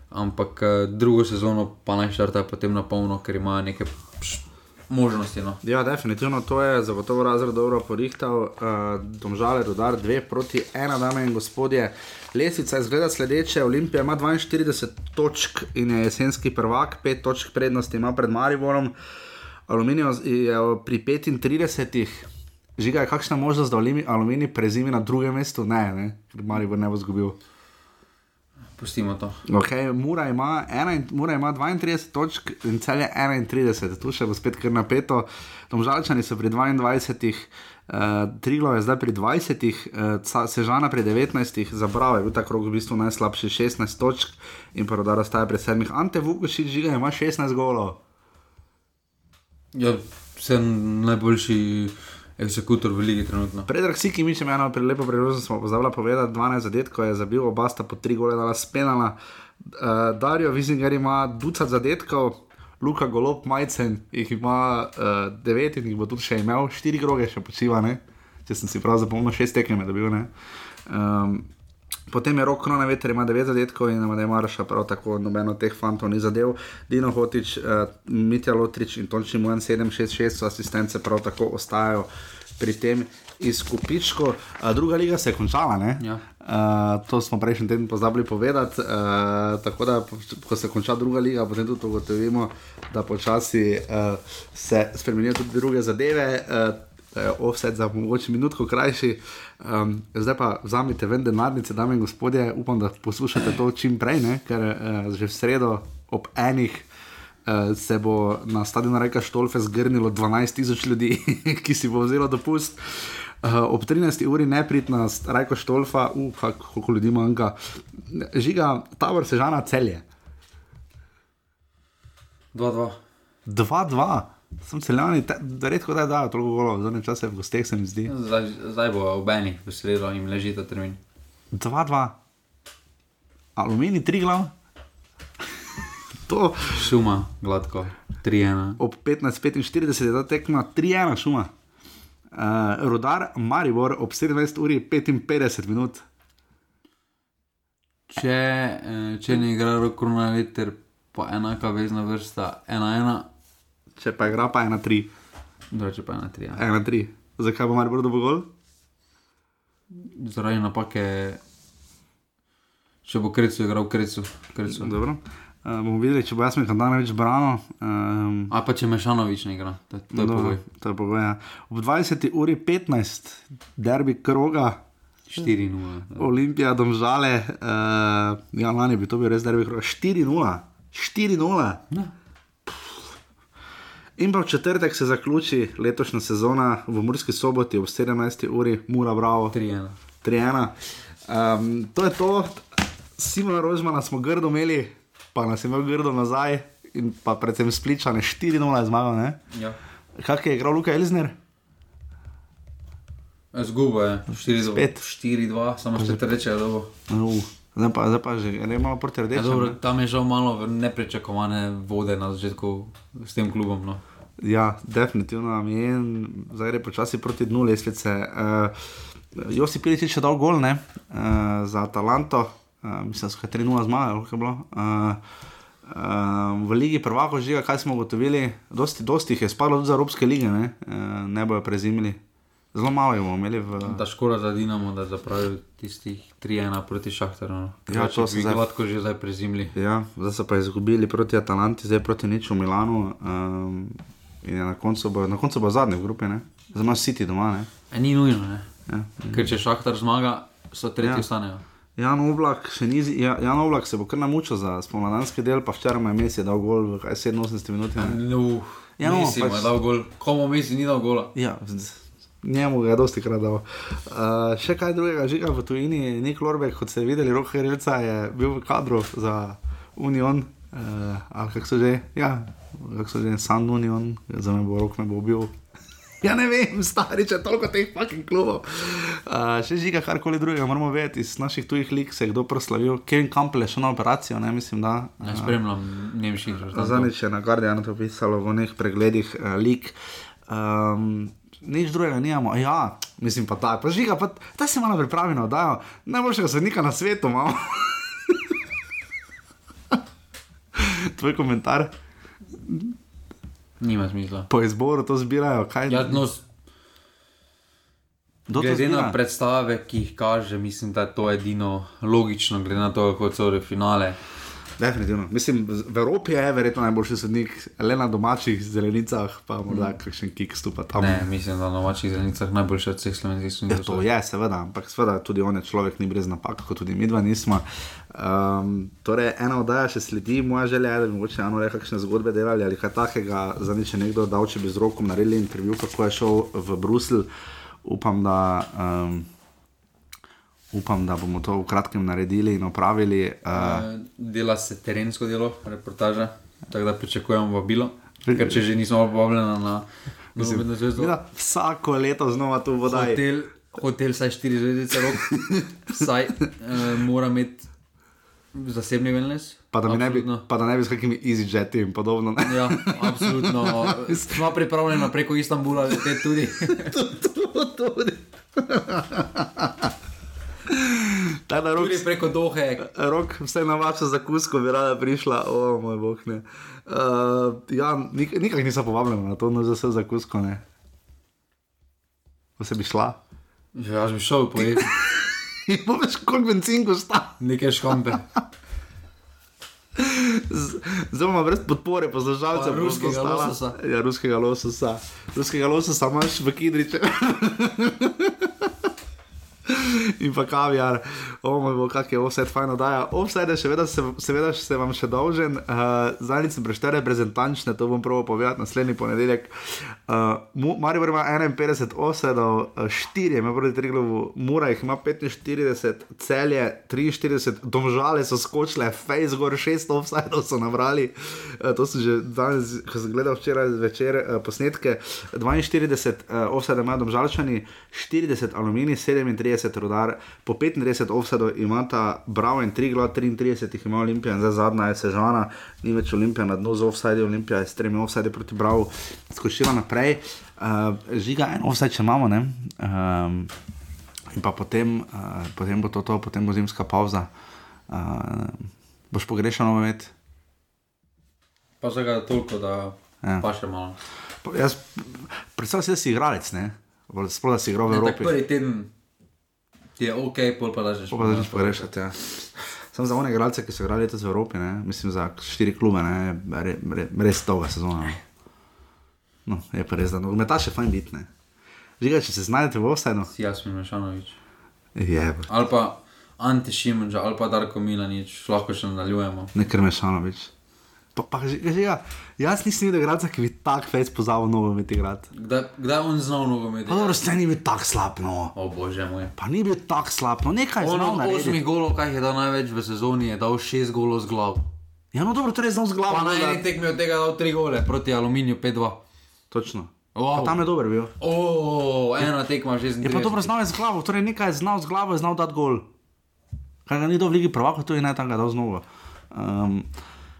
Ampak eh, drugo sezono pa naj štartajo potem na polno, ker imajo neke pš, možnosti. No. Ja, definitivno to je zagotovo razred dobro porihtal. Uh, Domžale, rodar 2 proti 1, dame in gospodje. Lesica izgleda sledeče, Olimpija ima 42 točk in je jesenski prvak, 5 točk prednosti ima pred Mariborom. Aluminijo je pri 35. Žiga je kakšna možnost, da Alumi- Aluminij prezimi na drugem mestu? Ne, ne, Maribor ne bo zgubil. Pustimo to. Okay, Mura, ima ena, Mura ima 32 točk in cel je 31, tu še bo spet kar napeto. Domžalčani so pri 22, uh, Triglo je zdaj pri 20, uh, Sežana pri 19, Zabrava je bil ta krog v bistvu najslabši 16 točk in pa rodar ostaja pri 7. Ante Vukošič žiga ima 16 golov. Ja, sem najboljši eksekutor v ligi trenutno. Predrag Siki, mi smo eno prelepo priložnost, smo pozabili povedati, 12 zadetkov je zabil, oba sta po 3 gole dala spenala. Uh, Darijo Vizinger ima ducat zadetkov, Luka Golob, Majcen jih ima uh, 9 in jih bo tudi še imel, 4 kroge še počiva, ne? če sem si prav zapomnil, 6 tekem je dobil. ne. Um, Potem je rok Krona veter, ima 9 zadetkov in Amadej Marša, prav tako noben od teh fantov ni zadev. Dino Hotič, uh, Mitja Lotrič in Tonči Mujan 766 so asistence, prav tako ostajajo pri tem izkupičku. Uh, druga liga se je končala, ne? Ja. Uh, to smo prejšnji teden pozabili povedati. Uh, tako da, ko se konča druga liga, potem tudi ugotovimo, da počasi uh, se spremenijo tudi druge zadeve. Uh, je offset za mogoče minutko krajši. Um, zdaj pa vzamite ven denarnice, dame in gospodje, upam, da poslušate to čim prej, ne? ker uh, že v sredo ob enih. Uh, se bo na stadionu Reka Štolfe zgrnilo 12 tisoč ljudi, [LAUGHS] ki si bo vzelo dopust. Uh, ob 13. uri nepritna Rajko Štolfa, uh, kak, koliko ljudi manjka, žiga tabor sežana celje. 2-2. 2-2, sem celjani, da redko da dajo toliko golov, zadnje čase v gosteh se mi zdi. Zdaj, zdaj bo ob eni, v sredo jim leži ta termin. 2-2, aluminij, tri glav. [LAUGHS] to. Šuma, gladko, 3-1. Ob 15:45 je ta tekma 3-1 šuma. Uh, Rudar Maribor ob 17 uri 55 minut. Če, eh, če ne igra rokovna veter, pa enaka vezna vrsta 1-1. Če pa igra pa 1-3. Drugače pa 1-3. Ja. 1-3. Zakaj bo Maribor dobil gol? Zaradi napake, če bo Krecu igral Krecu. krecu. Dobro. Uh, bomo videli, če bo jaz nekaj dan več branil. Um, A pa če Mešanovič ne igra, to, to je Dobro, pogoj. To je pogoj ja. Ob 20 uri 15, derbi kroga. 4-0. Olimpija, domžale, uh, ja, lani bi to bil res derbi kroga. 4-0, 4-0. In pa v četrtek se zaključi letošnja sezona v Murski soboti ob 17. uri, Mura Bravo. 3-1. 3-1. Um, to je to, Simona Rožmana smo grdo imeli, pa nas je imel grdo nazaj, in pa predvsem spličane 4-0 je zmagal. ne? Ja. Kak je igral Luka Elzner? Zgubo je, 4-2. Spet. 4-2, samo še treče dobo. Uh, zdaj, pa, zdaj pa že ne malo proti Ja, dobro, ne? tam je žal malo neprečakovane vode na začetku s tem klubom. No. Ja, definitivno nam je, zdaj gre počasi proti dnu lestvice. Uh, Josip Piličič je dal gol ne, uh, za Atalanto, uh, mislim, da so ga 3-0 zmagali, kako je bilo. Uh, Uh, v Ligi prvako žiga, kaj smo ugotovili, dosti, dosti jih je spadlo tudi za Evropske lige, ne, uh, ne bojo prezimili. Zelo malo jih bomo imeli v. Da škoda za Dinamo, da zapravijo tistih 3-1 proti Šahtaru. No. Ja, to se zdaj- gladko že zdaj prezimili. Ja, zdaj so pa izgubili proti Atalanti, zdaj proti niču v Milanu. Um, in je na koncu bo, na koncu bo zadnji v grupi, ne? zdaj imaš City doma. Ne? E, ni nujno, ne? Ja. Ker če Šahtar zmaga, so tretji Ja. ostanejo. Jan Oblak, še ni, ja, Jan Oblak se bo kar namučil za spomladanski del, pa včeraj je Messi dal gol v kaj, 87 minuti. ne? No, Ja, no, Messi mu pač- je dal gol. Komu Messi ni dal gola? Ja, z- njemu ga je dosti krat dal. Uh, še kaj drugega, žiga v tujini, Nik Lorbek, kot ste videli, rok Hrelca je bil v kadru za Union, uh, ali kako so že, ja, kako so že, San Union, za me bo rok me bo bil. [LAUGHS] Ja, ne vem, stari, če toliko teh fucking klubov. Uh, še žiga, karkoli drugega, moramo vedeti, iz naših tujih lik se je kdo proslavil. Kevin Campbell je šel na operacijo, ne mislim, da. Ja, spremljam nemških rezultatov. Zadnjič je na Guardianu to pisalo v nekih pregledih uh, lik. Um, nič drugega nimamo. Ja, mislim pa tako. Pa žiga, pa ta se malo pripravi na oddajo. Najboljšega sodnika na svetu imamo. [LAUGHS] Tvoj komentar Nima smisla. po izboru to zbirajo. Kaj, Ja, no, glede na predstave, ki jih kaže, mislim, da je to edino logično, glede na to, kako so finale. Definitivno. Mislim, v Evropi je verjetno najboljši sodnik, le na domačih zelenicah, pa morda mm. kakšen kick stupa tam. Ne, mislim, da na domačih zelenicah najboljši od vseh slovenskih Ja, sodnikov. to je, seveda, ampak seveda tudi on je človek, ni brez napak, kot tudi mi dva nismo. Um, torej, ena oddaja še sledi, moja želja je, da bi mogoče eno rekel, kakšne zgodbe delali ali kaj takega. Zdaj če nekdo dal, če bi z rokom naredili intervju, kako je šel v Bruselj. Upam, da. Um, Upam, da bomo to v kratkem naredili in opravili. Uh, Dela se terensko delo, reportaža, tako da pričakujemo vabilo. Ker če že nismo povabljeni na nogometno zvezdo. Vida, vsako leto znova tu vodaj. Hotel, hotel vsaj 4 zvezdice, rok, vsaj uh, mora imeti zasebni wellness. Pa da, ne bi, pa da ne bi s kakimi easyjeti in podobno. ne. Ja, absolutno. Smo pripravljeni preko Istanbula, leteti tudi. [LAUGHS] tudi. Ta da rok, tudi preko Dohe. rok, vse na vašo zakusko bi rada prišla, o moj bog. Ne. Uh, ja, nik, nikak nisem povabljena na to, no za vse zakusko. Ne. Ko se bi šla. Ja, jaz bi šel pojeti [LAUGHS] In poveš, koliko benzin košta. nekaj škampe. Z- Zdaj bomo brez podpore poslušalcev. Bo ruskega ostala- lososa. Ja, ruskega lososa. Ruskega lososa imaš v Kidriče. [LAUGHS] [LAUGHS] In pa kaviar, o moj bog, kak je offset fajn oddaja. Offset je seveda, se, seveda se vam še dolžen, uh, zadnjič sem preštel reprezentančne, to bom prav povedal naslednji ponedeljek. Uh, Maribor ima 51 offsetov, 4 ima proti Triglovu, Mura jih ima 45, celje 43, domžale so skočile, face gor 6 offsetov so nabrali. Uh, to sem že danes, ko sem gledal včeraj zvečer uh, posnetke, 42 uh, offsetov imajo domžalčani, 40 aluminij, 37 rudar, po 35 offsetov imata Bravo in Triglo, 33 jih ima Olimpija in zdaj zadnja je Sežana, ni več Olimpija na dnu z offside, Olimpija je s tremi offside proti Bravo skočila naprej. Uh, žiga en offside, če imamo, ne. Um, in pa potem, uh, potem bo to, to, potem bo zimska pauza. Uh, boš pogrešal nogomet? Pa za ga toliko, da Ja. pa še malo. Pa Jaz, predstavljam si, da si igralec, ne? Sploh da si igral v Evropi. prvi teden je ok, pol pa da že Pa začneš pogrešati. Ja. Sam za one igralce, ki so igrali letos v Evropi, ne? mislim za štiri klube, ne? Re, re, res dolga sezona. no. No, je pa res, da nogometaš je fajn biti. ne. Žiga, če se znajdete v offsajdu, Si Jasmin Mešanovič. je, Ali pa Ante Šimunča, ali pa Darko Milanič, lahko še nadaljujemo. ne krmešanovič. Pa, pa žiga, žiga, jaz nisem videl igralca, ki bi tak fejs pozabil nogomet igrati. Kdaj, kdaj on znal nogomet? Pa dobro, ste ni bil tak slab, no. O bože moj. Pa ni bil tak slab, no nekaj je On znal od narediti. osmih golov, kaj je dal največ v sezoni, je dal šest golov z glav. Ja, no dobro, torej znal z glavo. Pa na no, eni tekmi od tega dal tri gole proti Aluminiju 5-2. Točno. Wow. Pa tam je dober bil. O, ena tekma že z Je pa dobro znal z glavo, torej nekaj je znal z glavo, je znal dati gol. Kaj ga ni do v Ligi prvaka, to je ne tam ga dal znova. Um,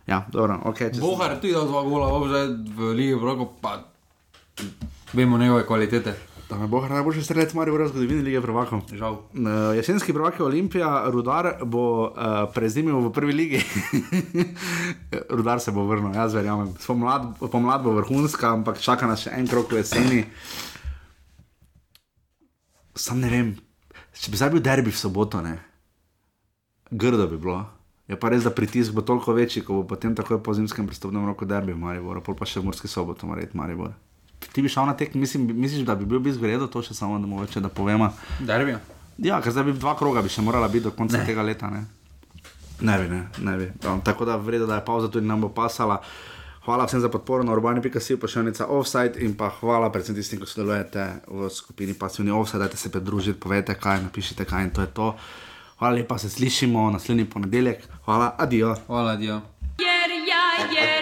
ja, dobro, ok. Če Bohar je tudi dal dva gola, obže v Ligi Vroko, pa vemo njegove kvalitete. Da me Bohar najboljši strelec Marijo v zgodovini Lige prvakov. Žal. Uh, jesenski prvak je Olimpija, Rudar bo uh, prezimil v prvi ligi. [LAUGHS] Rudar se bo vrnil, jaz verjamem. Pomlad, pomlad bo vrhunska, ampak čaka nas še en krok v jeseni. Sam ne vem, če bi zdaj bil derbi v soboto, ne. Grdo bi bilo. Je pa res, da pritisk bo toliko večji, ko bo potem takoj po zimskem prestopnem roku derbi v Mariboru, pol pa še v Murski soboto, mora iti Maribor. Ti bi šel na tek, mislim, misliš, da bi bil bi zgredo, to še samo da mogoče da povemo. Derbijo. Ja, ker zdaj bi dva kroga bi še morala biti do konca ne. tega leta. Ne, ne bi, ne, ne bi. Um, tako da vredo, da je pauza tudi nam bo pasala. Hvala vsem za podporo na urbani.si, pošiljnica offside in pa hvala predvsem tistim, ki sodelujete v skupini Pasivni offside, dajte se pridružiti, povejte kaj, napišite kaj in to je to. Hvala lepa, se slišimo naslednji ponedeljek. Hvala, adijo. Hvala, adijo. Yeah, yeah, yeah.